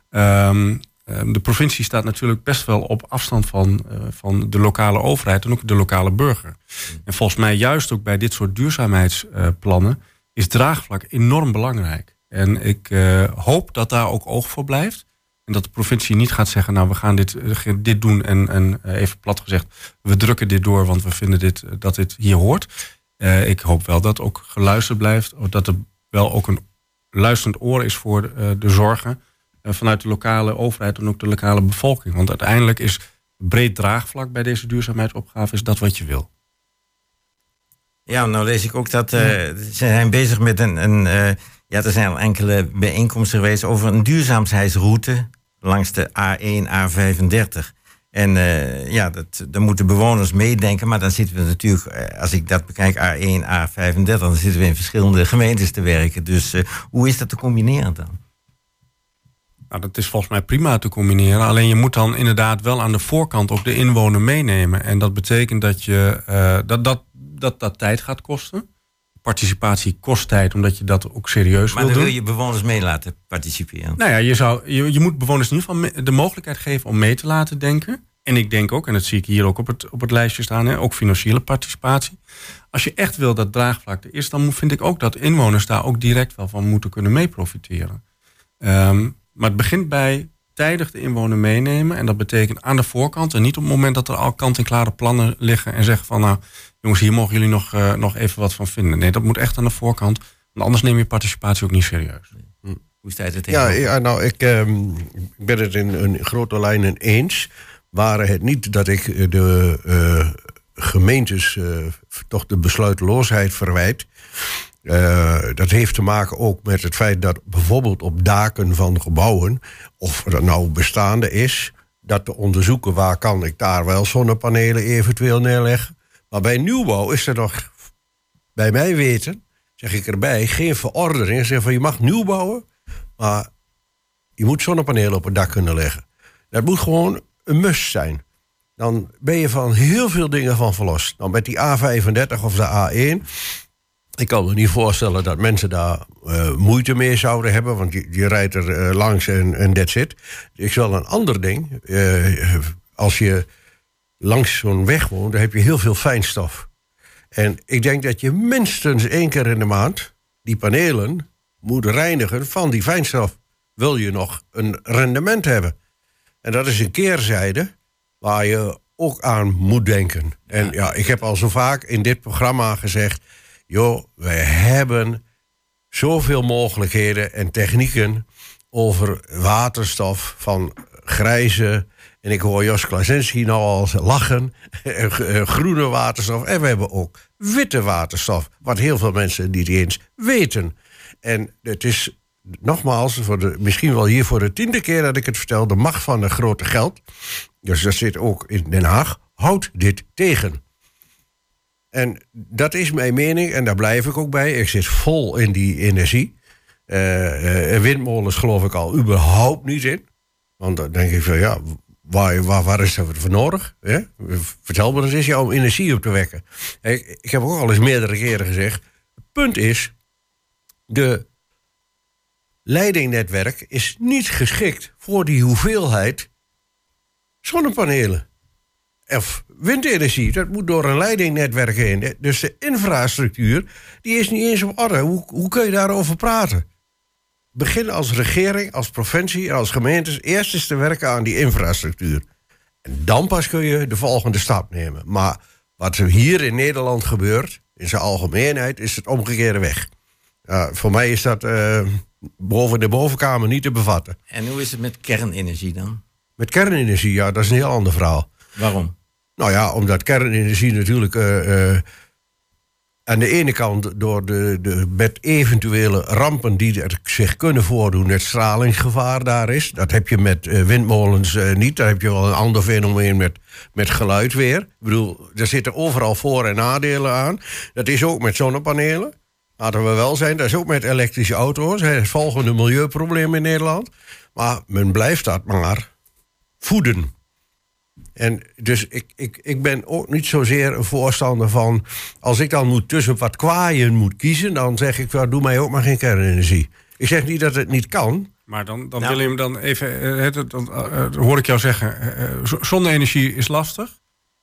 Ehm, ehm, de provincie staat natuurlijk best wel op afstand van, eh, van de lokale overheid en ook de lokale burger. En volgens mij juist ook bij dit soort duurzaamheidsplannen is draagvlak enorm belangrijk. En ik eh, hoop dat daar ook oog voor blijft. En dat de provincie niet gaat zeggen, nou we gaan dit, eh, dit doen en, en eh, even plat gezegd, we drukken dit door, want we vinden dit, eh, dat dit hier hoort. Eh, ik hoop wel dat ook geluisterd blijft, dat er wel ook een luisterend oor is voor eh, de zorgen eh, vanuit de lokale overheid en ook de lokale bevolking. Want uiteindelijk is breed draagvlak bij deze duurzaamheidsopgave is dat wat je wil. Ja, nou lees ik ook dat eh, ze zijn bezig met een. een eh, ja, er zijn al enkele bijeenkomsten geweest over een duurzaamheidsroute langs de A1, A35. En eh, ja, dat, daar moeten bewoners meedenken. Maar dan zitten we natuurlijk, als ik dat bekijk, A1, A35, dan zitten we in verschillende gemeentes te werken. Dus hoe is dat te combineren dan? Nou, dat is volgens mij prima te combineren. Alleen je moet dan inderdaad wel aan de voorkant ook de inwoner meenemen. En dat betekent dat je, eh, dat, dat, dat dat tijd gaat kosten. Participatie kost tijd, omdat je dat ook serieus Maar wil dan doen. wil je bewoners mee laten participeren. Nou ja, je, zou, je, je moet bewoners in ieder geval de mogelijkheid geven om mee te laten denken. En ik denk ook, en dat zie ik hier ook op het, op het lijstje staan, hè, ook financiële participatie. Als je echt wil dat draagvlak er is, dan vind ik ook dat inwoners daar ook direct wel van moeten kunnen mee profiteren. Ehm, maar het begint bij tijdig de inwoner meenemen. En dat betekent aan de voorkant en niet op het moment dat er al kant-en-klare plannen liggen en zeggen van nou, jongens, hier mogen jullie nog, eh, nog even wat van vinden. Nee, dat moet echt aan de voorkant. Want anders neem je participatie ook niet serieus. Hoe sta je er Ja, ja nou, ik, ehm, ik ben het in, in grote lijnen eens. Waren het niet dat ik eh, de eh, gemeentes eh, toch de besluiteloosheid verwijt. Eh, dat heeft te maken ook met het feit dat bijvoorbeeld op daken van gebouwen, of dat nou bestaande is, dat te onderzoeken waar kan ik daar wel zonnepanelen eventueel neerleggen. Maar bij nieuwbouw is er nog, bij mij weten, zeg ik erbij, geen verordening. Zeg van je mag nieuw bouwen, maar je moet zonnepanelen op het dak kunnen leggen. Dat moet gewoon een must zijn. Dan ben je van heel veel dingen van verlost. Dan met die A35 of de A1. Ik kan me niet voorstellen dat mensen daar eh, moeite mee zouden hebben. Want je, je rijdt er eh, langs en, en that's it. Ik wel een ander ding. eh, als je langs zo'n weg woont, dan heb je heel veel fijnstof. En ik denk dat je minstens één keer in de maand die panelen moet reinigen van die fijnstof. Wil je nog een rendement hebben? En dat is een keerzijde waar je ook aan moet denken. En ja, ik heb al zo vaak in dit programma gezegd: joh, wij hebben zoveel mogelijkheden en technieken over waterstof van grijze. En ik hoor Jos Klasinski nou al lachen. eh, Groene waterstof. En we hebben ook witte waterstof. Wat heel veel mensen niet eens weten. En het is nogmaals, voor de, misschien wel hier voor de tiende keer dat ik het vertel, de macht van het grote geld. Dus dat zit ook in Den Haag. Houdt dit tegen. En dat is mijn mening en daar blijf ik ook bij. Ik zit vol in die energie. Eh, eh, windmolens geloof ik al überhaupt niet in. Want dan denk ik van ja, waar, waar, is dat voor nodig? Vertel me eens eens ja, om energie op te wekken. Ik, ik heb ook al eens meerdere keren gezegd. Het punt is, de leidingnetwerk is niet geschikt voor die hoeveelheid zonnepanelen. Of windenergie, dat moet door een leidingnetwerk heen. Dus de infrastructuur, die is niet eens op orde. Hoe, hoe kun je daarover praten? Begin als regering, als provincie en als gemeentes eerst eens te werken aan die infrastructuur. En dan pas kun je de volgende stap nemen. Maar wat er hier in Nederland gebeurt, in zijn algemeenheid, is het omgekeerde weg. Voor mij is dat eh, boven de bovenkamer niet te bevatten. En hoe is het met kernenergie dan? Met kernenergie, ja, dat is een heel ander verhaal. Waarom? Nou ja, omdat kernenergie natuurlijk eh, eh, aan de ene kant door de, de, met eventuele rampen die er zich kunnen voordoen, het stralingsgevaar daar is. Dat heb je met eh, windmolens niet. Daar heb je wel een ander fenomeen met, met geluid weer. Ik bedoel, er zitten overal voor- en nadelen aan. Dat is ook met zonnepanelen. Laten we wel zijn, dat is ook met elektrische auto's. Het volgende milieuprobleem in Nederland. Maar men blijft dat maar voeden. En dus ik, ik, ik ben ook niet zozeer een voorstander van... als ik dan moet tussen wat kwaaien moet kiezen... dan zeg ik, well, doe mij ook maar geen kernenergie. Ik zeg niet dat het niet kan. Maar dan, dan Nou. Willem, dan even, eh, het- dan eh, eh, hoor ik jou zeggen, eh, eh, zonne-energie is lastig.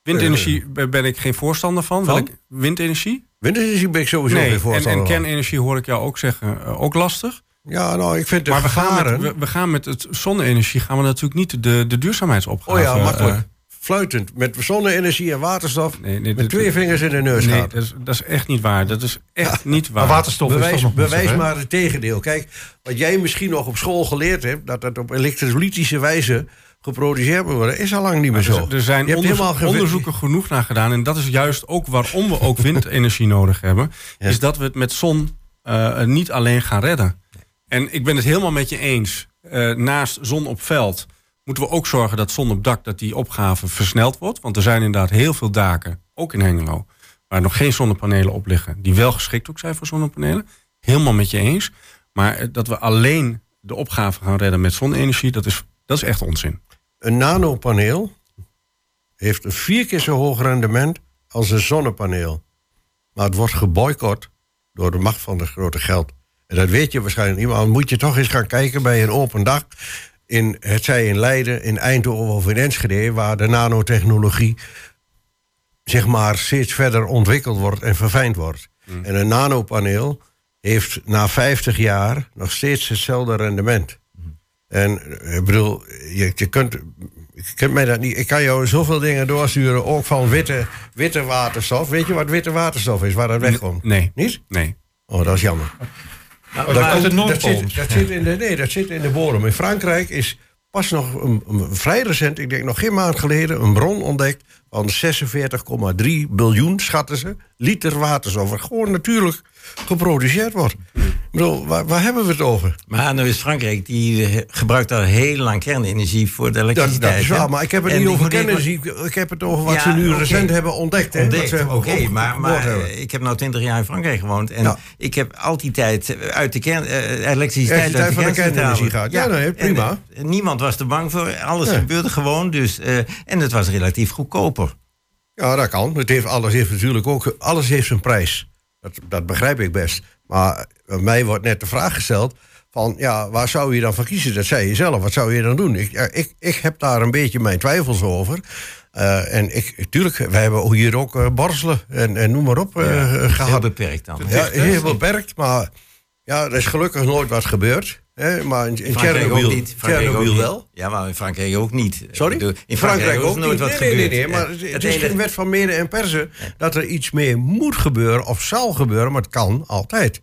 Windenergie be- ben ik geen voorstander van. Van? Welk- windenergie? Windenergie ben ik sowieso Nee, geen en, voorstander en van. kernenergie hoor ik jou ook zeggen, eh, ook lastig. Ja, nou, ik vind de Maar we gaan, met, we, we gaan met het zonne-energie gaan we natuurlijk niet de, de duurzaamheidsopgave... oh ja, makkelijk. eh, Fluitend. Met zonne-energie en waterstof. nee, nee, met twee vingers in de neus nee, gaat. dat is, dat is echt niet waar. Dat is echt niet waar. Maar waterstof is Bewijs, toch nog niet zo, bewijs maar het tegendeel. Kijk, wat jij misschien nog op school geleerd hebt... dat dat op elektrolytische wijze geproduceerd moet worden... is al lang niet meer zo. Er, er zijn onderzo- helemaal geen- onderzoeken genoeg naar gedaan. En dat is juist ook waarom we ook windenergie nodig hebben. Ja. Is dat we het met zon eh, niet alleen gaan redden. En ik ben het helemaal met je eens. Eh, naast zon op veld moeten we ook zorgen dat zon op dak... dat die opgave versneld wordt. Want er zijn inderdaad heel veel daken, ook in Hengelo... waar nog geen zonnepanelen op liggen. Die wel geschikt ook zijn voor zonnepanelen. Helemaal met je eens. Maar eh, dat we alleen de opgave gaan redden met zonne-energie... dat is, dat is echt onzin. Een nanopaneel heeft een vier keer zo hoog rendement als een zonnepaneel. Maar het wordt geboycott door de macht van het grote geld. En dat weet je waarschijnlijk niet, maar dan moet je toch eens gaan kijken bij een open dag. In, het zij in Leiden, in Eindhoven of in Enschede, waar de nanotechnologie zeg maar steeds verder ontwikkeld wordt en verfijnd wordt. En een nanopaneel heeft na 50 jaar nog steeds hetzelfde rendement. En eh, ik bedoel, je, je kunt, je kunt mij dat niet. Ik kan jou zoveel dingen doorsturen, ook van witte, witte waterstof. Weet je wat witte waterstof is, waar dat wegkomt? Nee. Niet? Nee. Oh, dat is jammer. Oh, dat, komt- zit, dat, zit in de, nee, dat zit in de bodem. In Frankrijk is pas nog een, een vrij recent, ik denk nog geen maand geleden, een bron ontdekt van 46,3 biljoen, schatten ze, liter waterstof. Wat gewoon natuurlijk geproduceerd wordt. Ik bedoel, waar, waar hebben we het over? Maar nou is Frankrijk, die eh, gebruikt al heel lang kernenergie voor de elektriciteit. dat is waar, maar ik heb het En niet over kernenergie. Ik heb het over wat Ja, ze nu recent hebben ontdekt. Ontdekt, Oké, maar, maar eh, ik heb nou 20 jaar in Frankrijk gewoond. En Ja. ik heb al die tijd eh, uit de kern, elektriciteit uit de van de kernenergie gaat. Ja, nee, prima. En, niemand was er bang voor. Alles gebeurde gewoon. Dus, en het was relatief goedkoper. Ja, dat kan. Het heeft, alles heeft natuurlijk ook alles heeft zijn prijs. Dat, dat begrijp ik best. Maar bij mij wordt net de vraag gesteld: van ja, waar zou je dan voor kiezen? Dat zei je zelf. Wat zou je dan doen? Ik, ja, ik, ik heb daar een beetje mijn twijfels over. Eh, en ik, tuurlijk, wij hebben hier ook eh borselen en, en noem maar op eh, Heel gehad. beperkt dan. Ja, heel beperkt, maar ja, er is gelukkig nooit wat gebeurd. Hè? Maar in, in Frankrijk ook Tsjernobyl niet. Tsjernobyl wel. Ja, maar in Frankrijk ook niet. Sorry? In Frankrijk, ook nooit niet. wat nee, gebeurd. nee, nee, maar het, is geen wet van mede en persen dat er iets meer moet gebeuren of zal gebeuren, maar het kan altijd.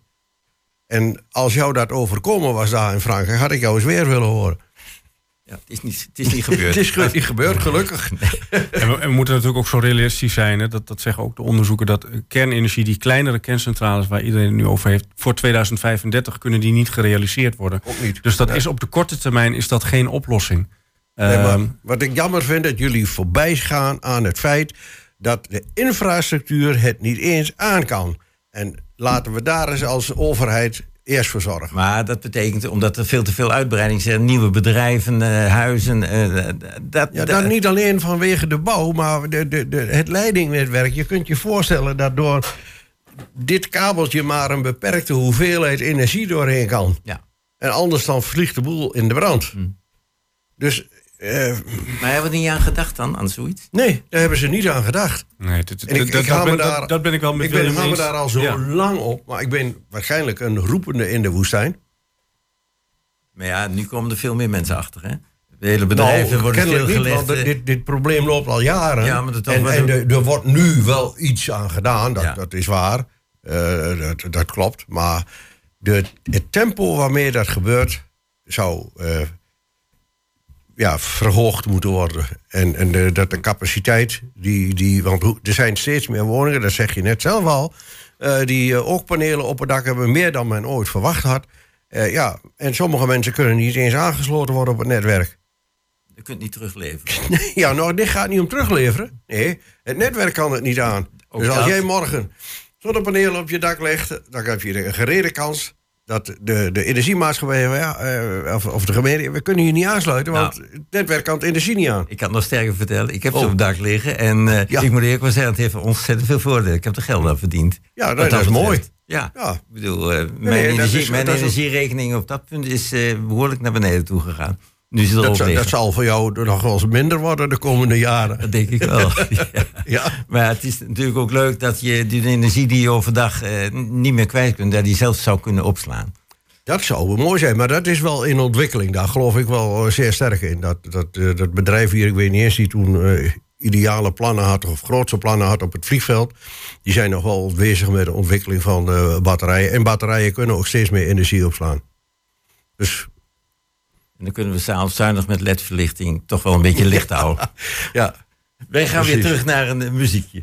En als jou dat overkomen was daar in Frankrijk, had ik jou eens weer willen horen. Ja, het, is niet, het is niet gebeurd. het is ge- niet gebeurd, gelukkig. En we, en we moeten natuurlijk ook zo realistisch zijn. Hè? Dat, dat zeggen ook de onderzoeken. Dat eh, kernenergie, die kleinere kerncentrales waar iedereen het nu over heeft. Voor 2035 kunnen die niet gerealiseerd worden. Ook niet. Dus dat Ja. is op de korte termijn is dat geen oplossing. Nee, maar Ehm, wat ik jammer vind, dat jullie voorbij gaan aan het feit dat de infrastructuur het niet eens aan kan. En laten we daar eens als overheid eerst voor zorgen. Maar dat betekent, omdat er veel te veel uitbreiding zijn, nieuwe bedrijven, eh, huizen. eh, dat, Ja, dat- dan niet alleen vanwege de bouw, maar de, de, de, het leidingnetwerk. Je kunt je voorstellen dat door dit kabeltje maar een beperkte hoeveelheid energie doorheen kan. Ja. En anders dan vliegt de boel in de brand. Dus eh, Maar hebben we er niet aan gedacht dan, aan zoiets? nee, daar hebben ze niet aan gedacht. nee, dit- En ik, dat- ik ben- daar, dat- dat ben ik wel met ik ben, hou me daar al zo Ja. lang op, maar ik ben waarschijnlijk een roepende in de woestijn. Maar ja, nu komen er veel meer mensen achter, hè? De hele bedrijven Nou, worden niet, stilgelegd. want eh. dit, dit probleem loopt al jaren. Ja, maar en en de- er- wordt nu wel iets aan gedaan, dat, Ja. dat is waar. Eh, dat, dat klopt. Maar de, het tempo waarmee dat gebeurt, zou eh, ja, verhoogd moeten worden. En, en de, dat de capaciteit, die, die, want er zijn steeds meer woningen, dat zeg je net zelf al, eh, die eh, ook panelen op het dak hebben, meer dan men ooit verwacht had. Eh, ja, en sommige mensen kunnen niet eens aangesloten worden op het netwerk. Je kunt niet terugleveren. Ja, nou, dit gaat niet om terugleveren. Nee, het netwerk kan het niet aan. Ook dus als dat. jij morgen zonnepanelen op je dak legt... dan heb je een gerede kans dat de, de energiemaatschappij... Ja, eh, of, of de gemeente, we kunnen hier niet aansluiten... want Nou. het netwerk kan het energie niet aan. Ik kan het nog sterker vertellen. Ik heb ze Oh. op het dak liggen. En eh, Ja. ik moet eerlijk wel zeggen, het heeft ontzettend veel voordelen. Ik heb er geld aan verdiend. Ja, dat, dat is betreft. mooi. Ja, Ja. ik bedoel, eh, mijn, nee, energie, is- mijn energierekening op dat punt is eh, behoorlijk naar beneden toe gegaan. Nu Dat, zal- liggen. dat zal voor jou nog wel eens minder worden de komende jaren. Dat denk ik wel. ja. Ja. Maar het is natuurlijk ook leuk dat je die energie die je overdag eh, niet meer kwijt kunt, dat die zelf zou kunnen opslaan. Dat zou wel mooi zijn, maar dat is wel in ontwikkeling. Daar geloof ik wel eh, zeer sterk in. Dat, dat, eh, dat bedrijf hier, ik weet niet eens, die toen eh, ideale plannen had... of grootste plannen had op het vliegveld... die zijn nog wel bezig met de ontwikkeling van eh, batterijen. En batterijen kunnen ook steeds meer energie opslaan. Dus En dan kunnen we s'avonds zuinig met ledverlichting toch wel een beetje licht houden. ja, Wij gaan weer terug naar een eh, muziekje.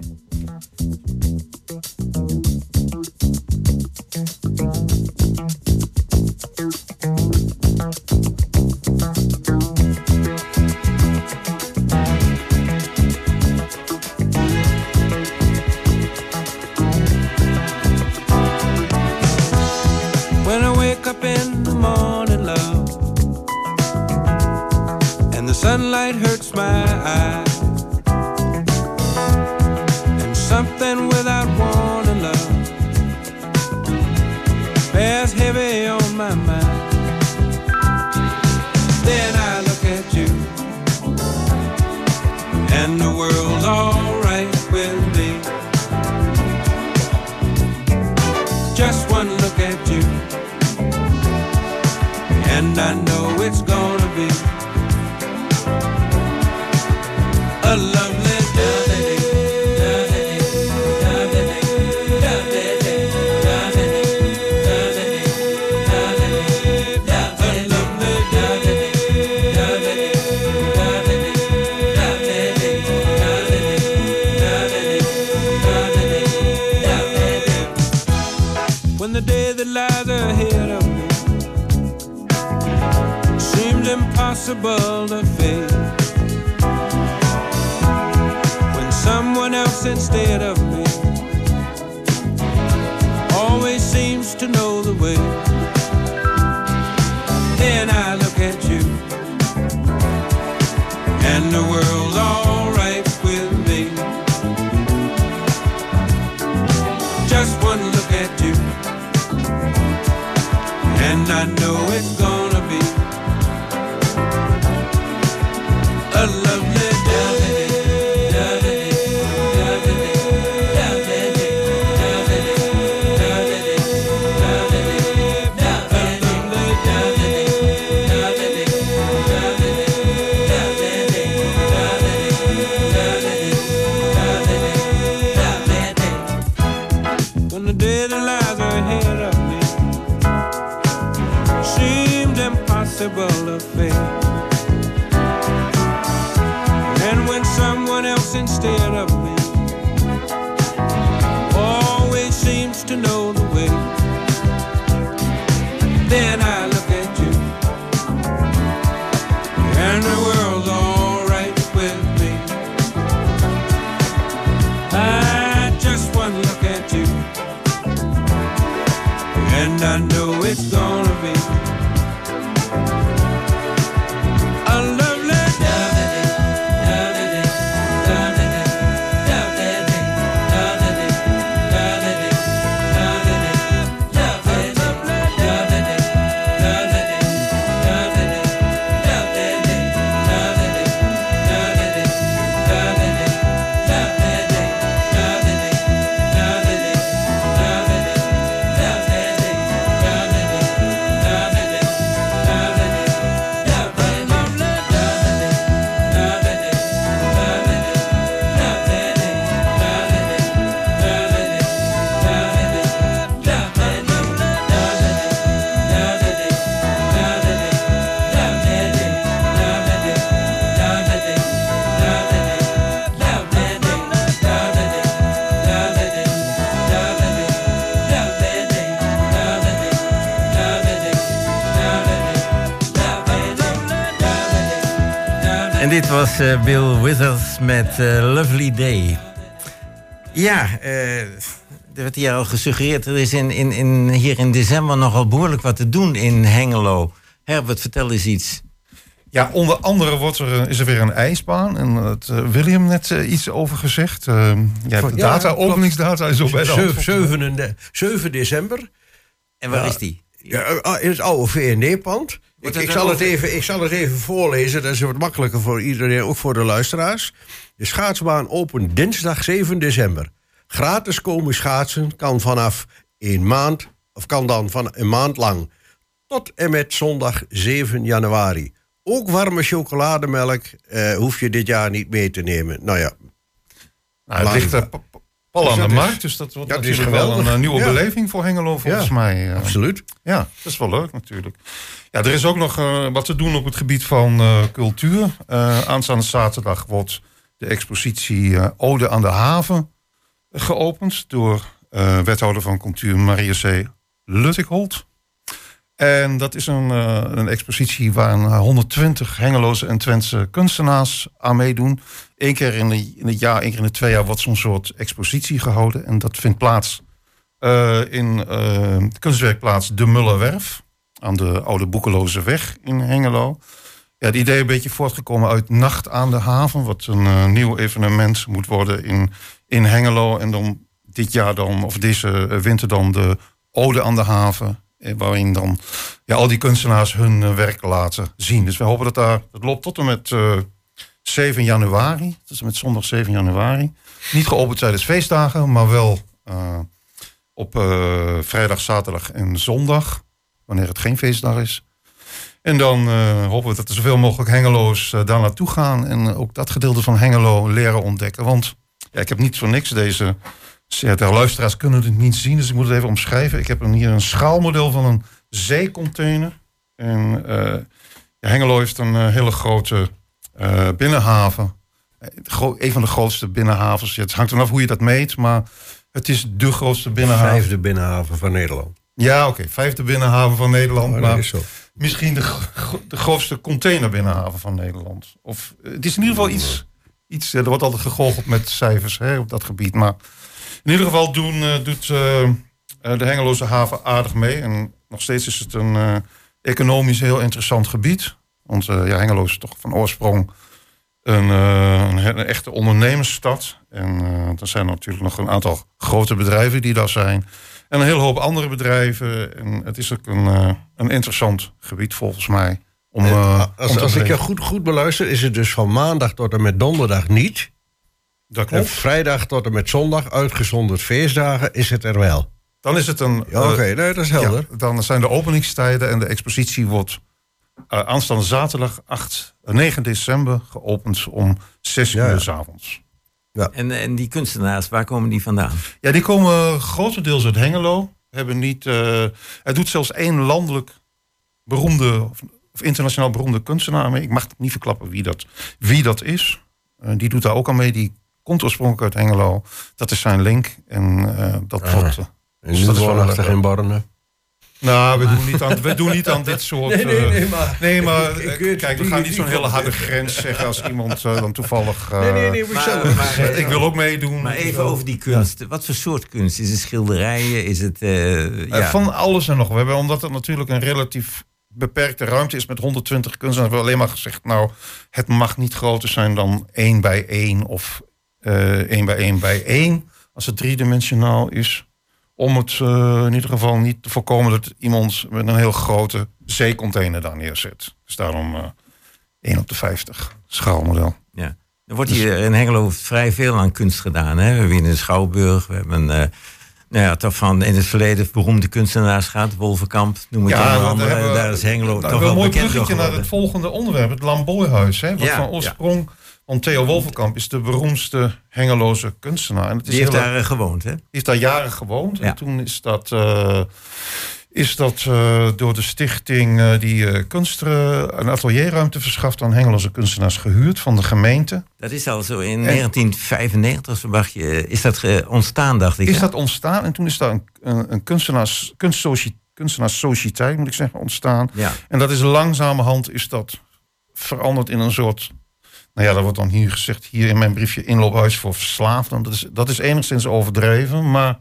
And I know it's gonna be a lovely impossible to face. When someone else instead of me always seems to know the way. Then I look at you, and the world's alright with me. Just one look at you, and I know it's look at you, was eh, Bill Withers met eh, Lovely Day. Ja, eh, er werd hier al gesuggereerd... er is in, in, in, hier in december nogal behoorlijk wat te doen in Hengelo. Herbert, vertel eens iets. Ja, onder andere wordt er, is er weer een ijsbaan. En het uh, William net uh, iets over gezegd. Uh, ja, de data, Ja, openingsdata is op bij de hand. 7, 7, 7 december. En waar Ja. is die? Ja, eh, in het oude VND-pand. Ik, zal het even, ik zal het even voorlezen. Dat is wat makkelijker voor iedereen, ook voor de luisteraars. De schaatsbaan opent dinsdag 7 december. Gratis komen schaatsen kan vanaf een maand, of kan dan van een maand lang. Tot en met zondag 7 januari. Ook warme chocolademelk eh, hoef je dit jaar niet mee te nemen. Nou ja, Nou, het ligt er pa- pa- pal Dus aan de markt. Dus dat wordt Ja, natuurlijk wel een eh, nieuwe Ja. beleving voor Hengelo volgens Ja, mij. eh. absoluut. Ja, dat is wel leuk natuurlijk. Ja, er is ook nog eh, wat te doen op het gebied van cultuur. Eh, aanstaande zaterdag wordt de expositie Ode aan de Haven geopend door wethouder van cultuur Maria C. Luttigholt. En dat is een, een expositie waar een 120 Hengeloze en Twentse kunstenaars aan meedoen. Eén keer in, in het jaar, één keer in de twee jaar wordt zo'n soort expositie gehouden. En dat vindt plaats eh, in eh, de kunstwerkplaats De Mullerwerf. Aan de Oude Boekeloze Weg in Hengelo. Ja, het idee een beetje voortgekomen uit Nacht aan de Haven. Wat een eh, nieuw evenement moet worden in, in Hengelo. En dan dit jaar dan, of deze eh, winter dan, de Ode aan de Haven. eh, Waarin dan ja, al die kunstenaars hun eh, werk laten zien. Dus we hopen dat daar, dat loopt tot en met eh, 7 januari. Is met zondag 7 januari. Niet geopend tijdens feestdagen, maar wel eh, op eh, vrijdag, zaterdag en zondag. Wanneer het geen feestdag is. En dan eh, hopen we dat er zoveel mogelijk Hengelo's daar naartoe gaan. En ook dat gedeelte van Hengelo leren ontdekken. Want ja, ik heb niet voor niks deze... Ja, de luisteraars kunnen het niet zien, dus ik moet het even omschrijven. Ik heb hier een schaalmodel van een zeecontainer. En ja, Hengelo heeft een hele grote eh, binnenhaven. Eh, Een van de grootste binnenhavens. Het hangt af hoe je dat meet, maar het is de grootste binnenhaven. vijfde binnenhaven van Nederland. Ja, oké. Vijfde binnenhaven van Nederland. Oh, maar misschien de, gro- de grootste containerbinnenhaven van Nederland. Of, eh, het is in ieder geval iets... iets er wordt altijd gegoocheld met cijfers hè, op dat gebied. Maar in ieder geval doen, doet de Hengeloze haven aardig mee. En nog steeds is het een economisch heel interessant gebied. Want ja, Hengelo is toch van oorsprong een, eh, een, echte ondernemersstad. En eh, er zijn natuurlijk nog een aantal grote bedrijven die daar zijn. En een hele hoop andere bedrijven. En het is ook een, eh, een interessant gebied volgens mij. Om, als ik je goed, goed beluister, is het dus van maandag tot en met donderdag niet. Dat En klopt. vrijdag tot en met zondag, uitgezonderd feestdagen, is het er wel. Dan is het een. Ja, Oké, nee, dat is helder. ja, dan zijn de openingstijden en de expositie wordt eh, aanstaande zaterdag 8, eh, 9 december geopend om 6 Ja, ja. uur s avonds. En, en die kunstenaars, waar komen die vandaan? Ja, die komen grotendeels uit Hengelo. Hebben niet, eh er doet zelfs één landelijk beroemde of, of internationaal beroemde kunstenaar mee. Ik mag niet verklappen wie dat, wie dat is. Eh, die doet daar ook aan mee. Die komt oorspronkelijk uit Hengelo. Dat is zijn link. En eh, dat Ah. eh, En dus dat is wel leuk. in Borne. Nou, we doen, niet aan, we doen niet aan dit soort... Nee, nee, eh, nee, maar- nee, maar, Ik- ik eh, kijk, we gaan niet zo'n hele harde grens zeggen als iemand eh, dan toevallig... eh, Nee, nee, nee, maar maar, eh, ik wil ook meedoen. Maar even over die kunst. Wat voor soort kunst? Is het schilderijen? Is het... ja. Van alles en nog. We hebben, omdat het natuurlijk een relatief beperkte ruimte is met 120 kunstenaars, hebben we alleen maar gezegd, nou, het mag niet groter zijn dan 1 bij 1 of eh 1 bij 1 bij 1, als het driedimensionaal is. Om het eh, in ieder geval niet te voorkomen dat iemand met een heel grote zeecontainer daar neerzet. Dus daarom eh 1 op de 50 schaalmodel. Ja. Er wordt hier in Hengelo vrij veel aan kunst gedaan. Hè? We hebben in de Schouwburg, we hebben eh, nou ja, toch van in het verleden beroemde kunstenaars gehad. Wolvenkamp, noem het Ja, hebben we- Daar is Hengelo toch wel een mooi bruggetje naar het volgende onderwerp, het Lamboyhuis. Hè, wat Ja, van ja. Want Theo Wolverkamp is de beroemdste Hengeloze kunstenaar. En het is Die heeft heel- daar eh, gewoond, hè? die heeft daar jaren gewoond. Ja. En toen is dat, eh, is dat eh, door de stichting die kunst, eh, een atelierruimte verschaft aan Hengeloze kunstenaars gehuurd van de gemeente. Dat is al zo in 1995, verwacht je, is dat ontstaan, dacht ik. Is hè? dat ontstaan en toen is daar een, een, een kunstenaars, kunstsoci- kunstenaarssociëteit, moet ik zeggen, ontstaan. Ja. En dat is langzamerhand is dat veranderd in een soort Nou ja, dat wordt dan hier gezegd, hier in mijn briefje inloophuis voor verslaafden. Dat is, dat is enigszins overdreven, maar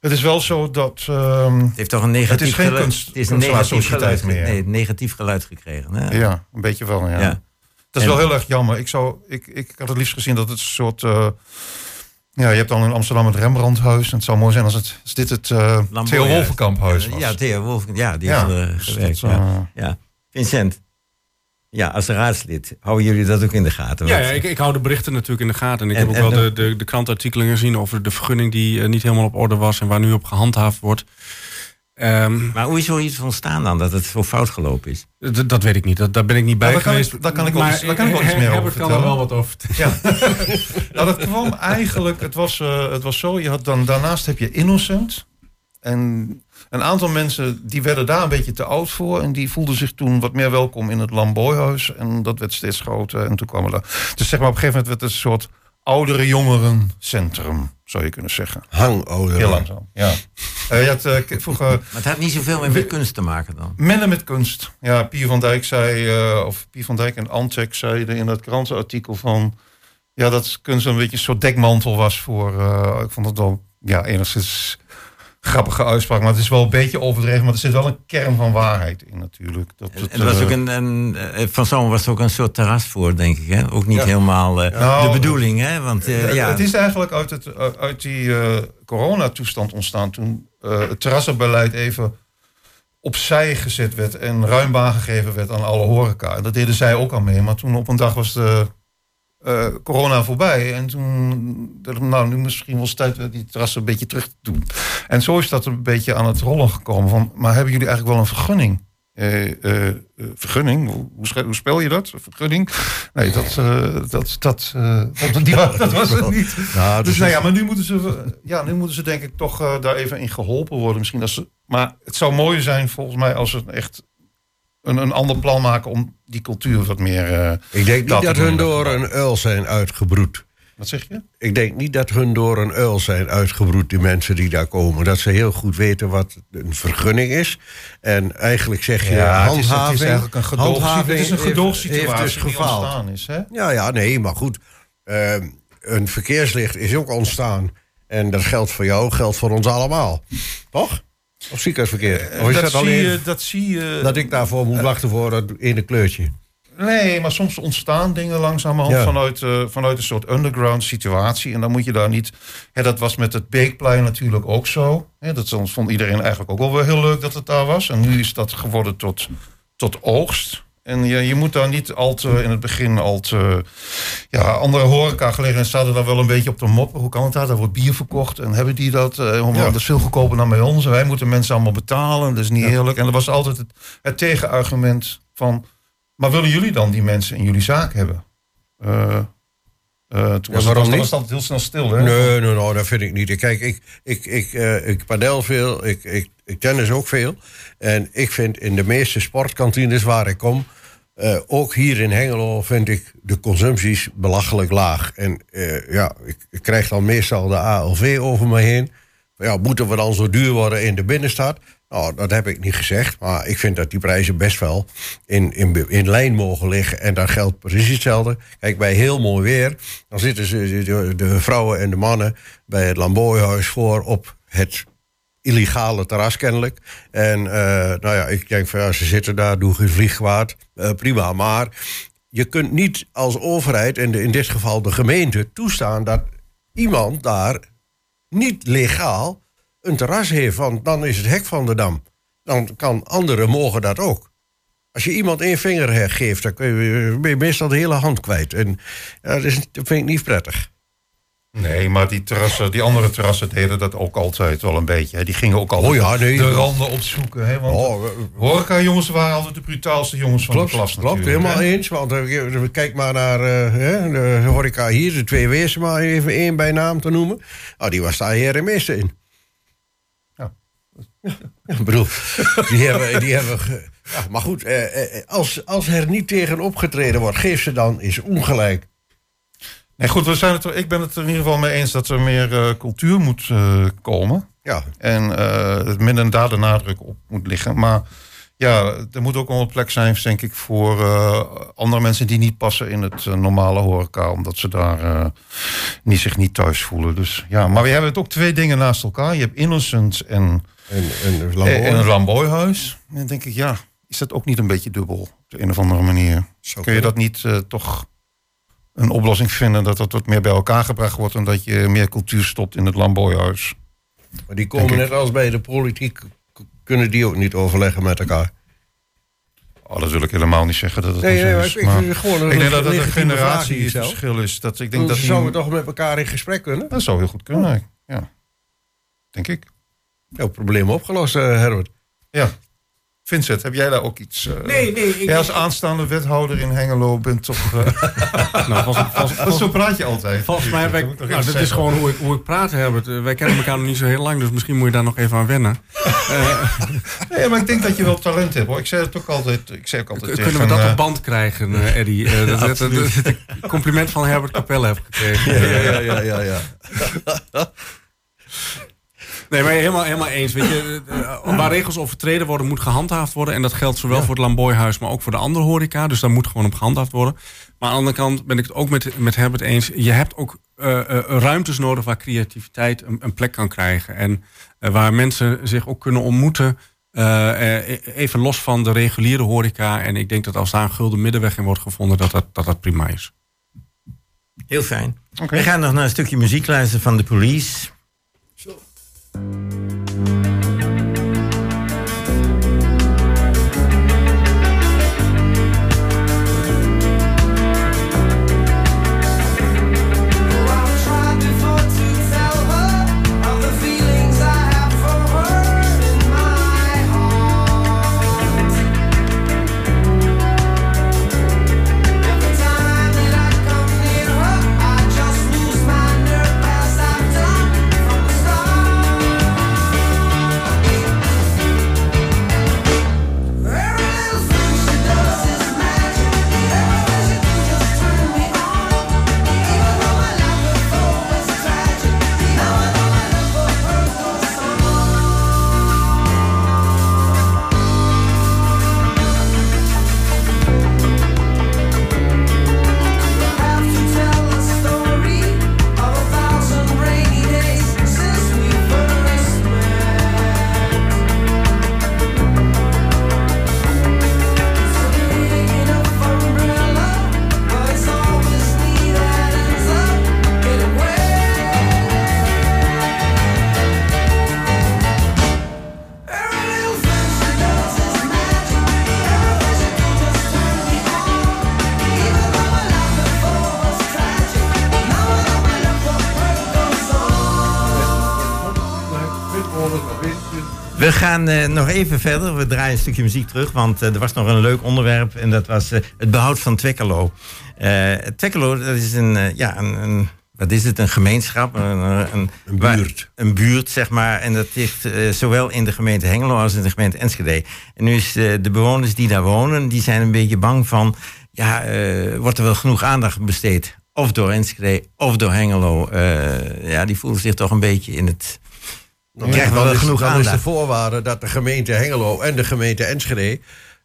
het is wel zo dat... ehm, Het heeft toch een negatief Het is geen geluid, kunst- het is een negatief geluid, meer. nee, negatief geluid gekregen. Hè? Ja, een beetje wel, ja. Ja. Dat is En- wel heel erg jammer. Ik, zou, ik, ik had het liefst gezien dat het een soort... eh, ja, je hebt dan in Amsterdam het Rembrandthuis. En het zou mooi zijn als, het, als dit het eh Theo huis. Wolvenkamphuis was. Ja, Theo Wolfkamp, ja, die Ja, heeft er dus gewerkt. dat, ja. eh, ja. Vincent, ja, als raadslid, houden jullie dat ook in de gaten? Ja, ik, ik hou de berichten natuurlijk in de gaten. En ik En- heb ook wel de- de, de, krantartikelen gezien over de vergunning die eh, niet helemaal op orde was en waar nu op gehandhaafd wordt. Ehm, Maar hoe is zoiets ontstaan dan, dat het zo fout gelopen is? dat weet ik niet. Dat, daar ben ik niet bij kan geweest. ik- daar kan ik wel Maar iets- daar kan ik wel iets meer Herbert over kan er vertellen. wel wat over vertellen. Ja. nou, dat kwam eigenlijk, het was, eh, het was zo, je had dan, daarnaast heb je Innocent. En een aantal mensen die werden daar een beetje te oud voor. En die voelden zich toen wat meer welkom in het Lamboyhuis. En dat werd steeds groter. En toen kwamen er. Dus zeg maar op een gegeven moment werd het een soort oudere jongerencentrum, zou je kunnen zeggen. Hangouderen. Heel langzaam. Ja. Eh, je had eh, vroeger. Maar het had niet zoveel meer met kunst te maken dan. Minder met kunst. Ja, Pier van Dijk zei, eh, of Pier van Dijk en Antek zeiden in dat krantenartikel van, ja, dat kunst een beetje een soort dekmantel was voor, ik vond het wel, ja, enigszins grappige uitspraak, maar het is wel een beetje overdreven, maar er zit wel een kern van waarheid in natuurlijk. Dat het, En er was eh, ook een, een, eh, van zomer was ook een soort terras voor, denk ik. Hè? Ook niet Ja. helemaal eh, Nou, de bedoeling, hè? Want Het- ja, Het is eigenlijk uit, het, uh, uit die eh, coronatoestand ontstaan toen het terrassenbeleid even opzij gezet werd en ruim baan gegeven werd aan alle horeca. En dat deden zij ook al mee, maar toen op een dag was de eh, corona voorbij en toen nou nu misschien wel tijd die terrassen een beetje terug te doen. En zo is dat een beetje aan het rollen gekomen van, maar hebben jullie eigenlijk wel een vergunning? Eh, eh, vergunning? Hoe, hoe spel je dat? Vergunning? Nee, dat, dat, dat, dat, die dat was het niet. Nou, dus dus nou ja, maar nu moeten ze, ja, nu moeten ze denk ik toch daar even in geholpen worden. Misschien als ze, maar het zou mooi zijn volgens mij als ze echt een, een ander plan maken om die cultuur wat meer. eh, Ik denk niet dat hun door een uil zijn uitgebroed. Wat zeg je? Ik denk niet dat hun door een uil zijn uitgebroed, die mensen die daar komen. Dat ze heel goed weten wat een vergunning is. En eigenlijk zeg je Ja, het is- het is handhaving. eigenlijk een gedoog- handhaving het is een gedoogsituatie heeft dus die gefaald. ontstaan is, hè? Ja, ja, nee, maar goed. Ehm, een verkeerslicht is ook ontstaan. En dat geldt voor jou, geldt voor ons allemaal. Toch? Of ziekenhuisverkeer? Of is dat, dat, zie je, dat zie je. dat ik daarvoor moet wachten voor dat ene kleurtje? Nee, maar soms ontstaan dingen langzamerhand Ja. vanuit, eh, vanuit een soort underground situatie. En dan moet je daar niet. Hè, dat was met het Beekplein natuurlijk ook zo. Hè, dat soms vond iedereen eigenlijk ook wel weer heel leuk dat het daar was. En nu is dat geworden tot, tot oogst. En je, je moet daar niet al te, in het begin al te... Ja, andere horeca gelegen zaten daar wel een beetje op de moppen. Hoe kan het daar? Daar wordt bier verkocht. En hebben die dat? eh, Ja. Dat is veel goedkoper dan bij ons. En wij moeten mensen allemaal betalen. Dat is niet eerlijk. En dat was altijd het, het tegenargument van... Maar willen jullie dan die mensen in jullie zaak hebben? Eh, eh, toen was, waarom het, was heel snel stil, hè? Nee, nee, nee, dat vind ik niet. Kijk, ik, ik, ik, eh, ik padel veel, ik, ik, ik tennis ook veel. En ik vind in de meeste sportkantines waar ik kom... eh, ook hier in Hengelo vind ik de consumpties belachelijk laag. En ja, ik, ik krijg dan meestal de ALV over me heen. Ja, moeten we dan zo duur worden in de binnenstad? Nou, dat heb ik niet gezegd. Maar ik vind dat die prijzen best wel in, in, in lijn mogen liggen. En daar geldt precies hetzelfde. Kijk, bij heel mooi weer... dan zitten ze, de, vrouwen en de mannen... bij het Lamboyhuis voor op het illegale terras kennelijk. En eh, nou ja, ik denk van ja, ze zitten daar, doen geen vliegwaard. Eh, prima, maar je kunt niet als overheid... en in dit geval de gemeente toestaan... dat iemand daar niet legaal een terras heeft, want dan is het hek van de dam. Dan kan anderen mogen dat ook. Als je iemand één vinger geeft, dan ben je meestal de hele hand kwijt. En ja, dat, is, dat vind ik niet prettig. Nee, maar die, terrassen, die andere terrassen deden dat ook altijd wel een beetje. Die gingen ook altijd Oh ja, nee. de randen opzoeken. Hè. Want Oh, horeca-jongens waren altijd de brutaalste jongens van Klopt, de klas klopt helemaal hè. eens. Want eh, kijk maar naar eh, hè, de horeca hier, de twee wezen, maar even één bij naam te noemen. Ah, die was daar heer en meester in. Ja. Ja, ik bedoel, die hebben... Die hebben ge- ja, maar goed, eh, eh, als, als er niet tegen opgetreden wordt, geef ze dan eens ongelijk. Nee, goed, we zijn het ik ben het er in ieder geval mee eens dat er meer eh, cultuur moet eh, komen. Ja, En eh minder daar de nadruk op moet liggen. Maar Ja, er moet ook wel een plek zijn, denk ik, voor eh, andere mensen die niet passen in het eh, normale horeca. Omdat ze daar eh, niet, zich niet thuis voelen. Dus ja, maar we hebben het ook twee dingen naast elkaar. Je hebt Innocent en, En, en en, en een Lamboyhuis. En dan denk ik, ja, is dat ook niet een beetje dubbel op de een of andere manier? Zou Kun je dat niet eh, toch een oplossing vinden dat dat wat meer bij elkaar gebracht wordt en dat je meer cultuur stopt in het Lamboyhuis? Maar die komen Denk ik. net als bij de politiek, kunnen die ook niet overleggen met elkaar. Oh, dat wil ik helemaal niet zeggen dat het Nee, is. ik- maar gewoon een ik denk dat het een generatieverschil is. Dat, ik denk dat zouden die- we toch met elkaar in gesprek kunnen? Dat zou heel goed kunnen, ja. Denk ik. Ja, probleem opgelost, eh, Herbert. Ja. Vincent, heb jij daar ook iets... eh, Nee, nee, ik- jij als aanstaande wethouder in Hengelo bent toch... eh, Nou, volgens, volgens, dat zo praat je altijd. Volgens mij, wij, nou, dat is gewoon hoe ik, hoe ik praat, Herbert. Wij kennen elkaar nog niet zo heel lang, dus misschien moet je daar nog even aan wennen. Nee, maar ik denk dat je wel talent hebt. Hoor. Ik zei het ook altijd. Ik zei ook altijd Kunnen we dat op band krijgen, eh, Eddie? Eh, dat, dat, dat, dat ik een compliment van Herbert Capelle heb gekregen. Ja, ja, ja, ja. ja. Nee, maar helemaal, helemaal eens. Weet je, eh, waar regels overtreden worden, moet gehandhaafd worden. En dat geldt zowel voor het Lamboyhuis, maar ook voor de andere horeca. Dus daar moet gewoon op gehandhaafd worden. Maar aan de andere kant ben ik het ook met, met Herbert eens. Je hebt ook eh, eh, ruimtes nodig waar creativiteit een, een plek kan krijgen. En eh, waar mensen zich ook kunnen ontmoeten. eh, eh, even los van de reguliere horeca. En ik denk dat als daar een gulden middenweg in wordt gevonden, dat dat, dat, dat prima is. Heel fijn. We gaan nog naar een stukje muziek luisteren van de police. you We gaan eh, nog even verder. We draaien een stukje muziek terug, want eh, er was nog een leuk onderwerp. En dat was eh, het behoud van Twekkelo. Twekkelo, dat is een, ja, een, een, wat is het, een gemeenschap. Een, een, Een waar- buurt. een buurt, zeg maar. En dat ligt zowel in de gemeente Hengelo als in de gemeente Enschede. En nu is de bewoners die daar wonen, die zijn een beetje bang van... Ja, wordt er wel genoeg aandacht besteed? Of door Enschede, of door Hengelo. Ja, die voelen zich toch een beetje in het... Dan krijgen we Dan wel is- genoeg is de voorwaarde dat de gemeente Hengelo en de gemeente Enschede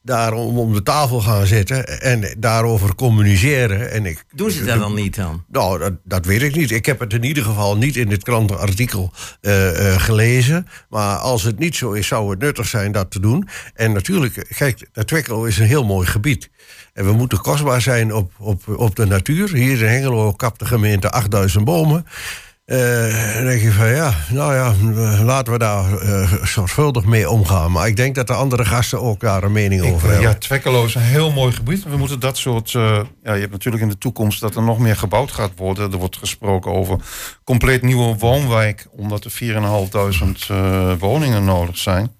daarom om de tafel gaan zitten en daarover communiceren. En ik, Doen ze dat dan niet dan? Nou, dat, dat weet ik niet. Ik heb het in ieder geval niet in dit krantenartikel eh, eh, gelezen. Maar als het niet zo is, zou het nuttig zijn dat te doen. En natuurlijk, kijk, Twekkelo is een heel mooi gebied. En we moeten kostbaar zijn op, op, op de natuur. Hier in Hengelo kapt de gemeente 8000 bomen. Eh, dan denk je van ja, nou ja, laten we daar eh, zorgvuldig mee omgaan. Maar ik denk dat de andere gasten ook daar een mening over hebben. Ja, Twekkelo is een heel mooi gebied. We moeten dat soort. eh, ja, je hebt natuurlijk in de toekomst dat er nog meer gebouwd gaat worden. Er wordt gesproken over compleet nieuwe woonwijk, omdat er 4.500 eh woningen nodig zijn.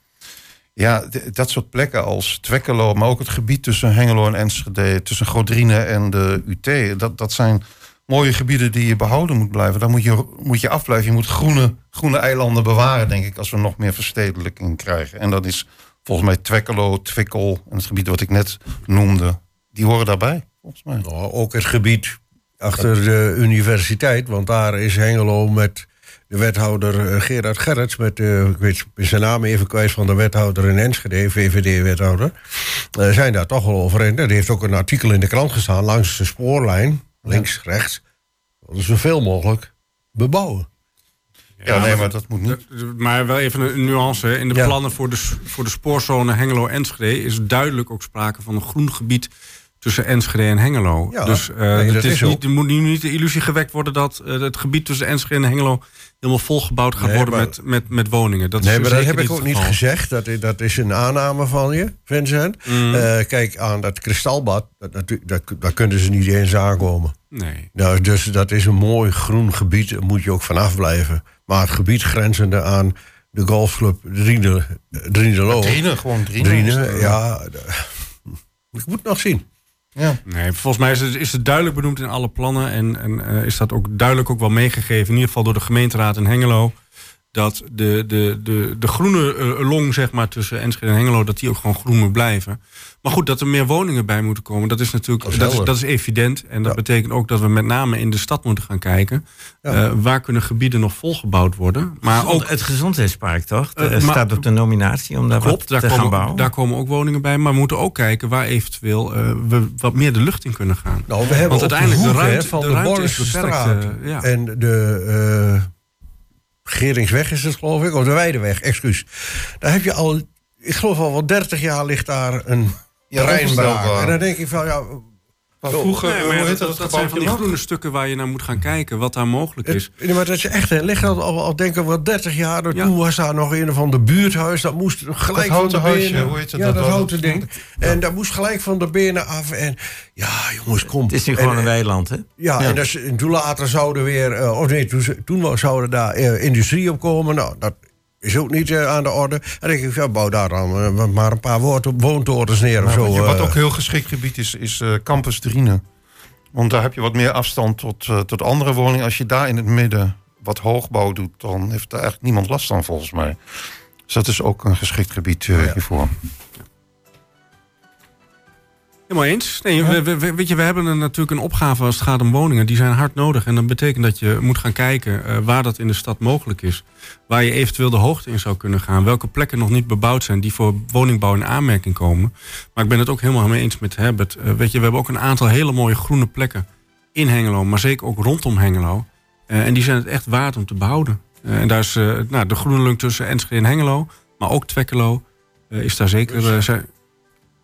Ja, dat soort plekken als Twekkelo, maar ook het gebied tussen Hengelo en Enschede, tussen Godrine en de UT, dat, dat zijn mooie gebieden die je behouden moet blijven. Daar moet je, moet je afblijven. Je moet groene, groene eilanden bewaren, denk ik, als we nog meer verstedelijking krijgen. En dat is volgens mij Twekkelo, Twikkel en het gebied wat ik net noemde. Die horen daarbij, volgens mij. Nou, ook het gebied achter de universiteit, want daar is Hengelo met de wethouder eh, Gerard Gerrits... met, eh, ik weet zijn naam even kwijt van de wethouder in Enschede, VVD-wethouder... eh, zijn daar toch wel over in. Er heeft ook een artikel in de krant gestaan langs de spoorlijn, links, rechts... zoveel mogelijk bebouwen. Ja, nee, maar dat moet niet. Maar wel even een nuance. hè. In de Ja. plannen voor de, voor de spoorzone Hengelo-Enschede is duidelijk ook sprake van een groen gebied tussen Enschede en Hengelo. Ja, dus eh, nee, het dat is is niet, er moet nu niet de illusie gewekt worden dat eh, het gebied tussen Enschede en Hengelo helemaal volgebouwd gaat Nee, worden maar- met, met, met woningen. Dat nee, is maar dat heb ik ook niet gezegd. Dat, is- dat is een aanname van je, Vincent. Mm. Eh, kijk, aan dat kristalbad, dat, dat, daar kunnen ze niet eens aankomen. Nee. Nou, dus dat is een mooi groen gebied, daar moet je ook vanaf blijven. Maar het gebied grenzende aan de golfclub Driene, Drienelo. Driene, gewoon Driene. Driene, ja. d- Ik moet nog zien. Ja. Nee, volgens mij is het, is het duidelijk benoemd in alle plannen. En, en eh, is dat ook duidelijk ook wel meegegeven, in ieder geval door de gemeenteraad in Hengelo. Dat de, de, de, de groene eh, long, zeg maar, tussen Enschede en Hengelo, dat die ook gewoon groen moet blijven. Maar goed, dat er meer woningen bij moeten komen, dat is natuurlijk Dat is dat is, helder. dat is evident. En dat Ja. betekent ook dat we met name in de stad moeten gaan kijken. Ja. eh, waar kunnen gebieden nog volgebouwd worden? Maar Gezond- ook het gezondheidspark, toch? Maar- staat op de nominatie om daar Klopt, wat daar te gaan komen, bouwen. daar komen ook woningen bij. Maar we moeten ook kijken waar eventueel we wat meer de lucht in kunnen gaan. Nou, we hebben Want de uiteindelijk de hoek, hè, ruimte- van de de, ruimte is beperkt, ja. en de Geringsweg is het, geloof ik. Of de Weideweg, excuus. Daar heb je al, ik geloof al wel 30 jaar ligt daar een Ja. En dan denk ik van, ja, Maar vroeger, Nee, maar hoe ja, heet dat, dat, dat zijn van die groene stukken waar je naar moet gaan kijken, wat daar mogelijk is. Het, nee, maar dat is echt, er ligt al, al, al denk ik wel 30 jaar. Ja. Toen was daar nog een of ander buurthuis. Dat moest gelijk Dat van de huisje, benen. hoe heet het? Ja, Dat houten ding. En dat moest gelijk van de benen af. En ja, jongens, kom. Het is nu En, gewoon een eh, weiland, hè? Ja, en, dat is, en toen later zouden weer... eh, of nee, toen, toen zouden daar eh, industrie op komen. Nou, dat is ook niet eh, aan de orde. En dan denk ik, ja, bouw daar dan eh, maar een paar woontorens neer of zo. wat, wat eh. ook heel geschikt gebied is, is Campus Driene. Want daar heb je wat meer afstand tot, tot andere woningen. Als je daar in het midden wat hoogbouw doet, dan heeft daar eigenlijk niemand last van volgens mij. Dus dat is ook een geschikt gebied eh, hiervoor. Helemaal eens. Nee, we, we- we- weet je, we hebben een, natuurlijk een opgave als het gaat om woningen. Die zijn hard nodig. En dat betekent dat je moet gaan kijken eh, waar dat in de stad mogelijk is. Waar je eventueel de hoogte in zou kunnen gaan. Welke plekken nog niet bebouwd zijn die voor woningbouw in aanmerking komen. Maar ik ben het ook helemaal mee eens met Herbert. Eh, weet je, we hebben ook een aantal hele mooie groene plekken in Hengelo. Maar zeker ook rondom Hengelo. Eh, en die zijn het echt waard om te behouden. Eh, en daar is nou, de groene lunk tussen Enschede en Hengelo. Maar ook Twekkelo is daar zeker...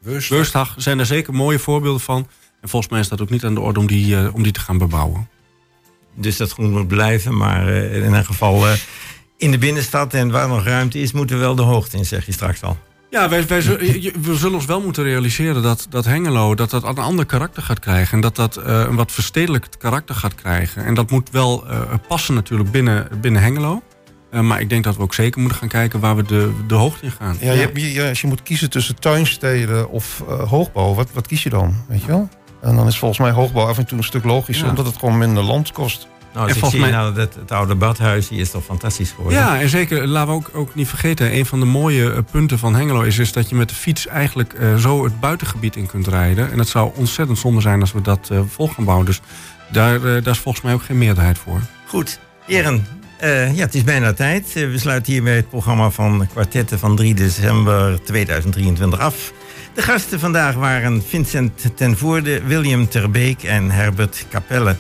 eh, zijn- er zeker mooie voorbeelden van. En volgens mij is dat ook niet aan de orde om die, eh, om die te gaan bebouwen. Dus dat groen moet blijven. Maar eh, in ieder geval eh, in de binnenstad en waar nog ruimte is, moeten we wel de hoogte in, zeg je straks al. Ja, wij, wij, we zullen ons wel moeten realiseren dat, dat Hengelo dat dat een ander karakter gaat krijgen. En dat dat eh, een wat verstedelijkt karakter gaat krijgen. En dat moet wel eh, passen natuurlijk binnen, binnen Hengelo. Eh, maar ik denk dat we ook zeker moeten gaan kijken waar we de, de hoogte in gaan. Ja, je hebt, je, als je moet kiezen tussen tuinsteden of eh, hoogbouw, wat, wat kies je dan? Weet je wel? En dan is volgens mij hoogbouw af en toe een stuk logischer, Ja. omdat het gewoon minder land kost. Nou, als En ik volgens zie mij- nou dat het oude badhuis hier is toch fantastisch geworden. Ja, en zeker, laten we ook, ook niet vergeten... een van de mooie eh, punten van Hengelo is, is dat je met de fiets... eigenlijk eh, zo het buitengebied in kunt rijden. En het zou ontzettend zonde zijn als we dat eh, vol gaan bouwen. Dus daar, eh, daar is volgens mij ook geen meerderheid voor. Goed, heren. Eh, ja, het is bijna tijd. Eh, we sluiten hiermee het programma van kwartetten van 3 december 2023 af. De gasten vandaag waren Vincent ten Voorde, William Terbeek en Herbert Capelle.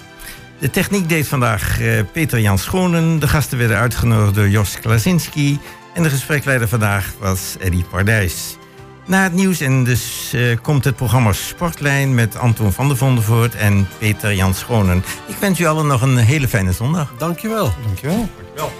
De techniek deed vandaag eh, Peter Jan Schonen. De gasten werden uitgenodigd door Jos Klasinski. En de gespreksleider vandaag was Eddy Pardijs. Na het nieuws en dus eh, komt het programma Sportlijn met Anton van der Vondervoort en Peter Jan Schonen. Ik wens u allen nog een hele fijne zondag. Dankjewel. Dankjewel. Wel.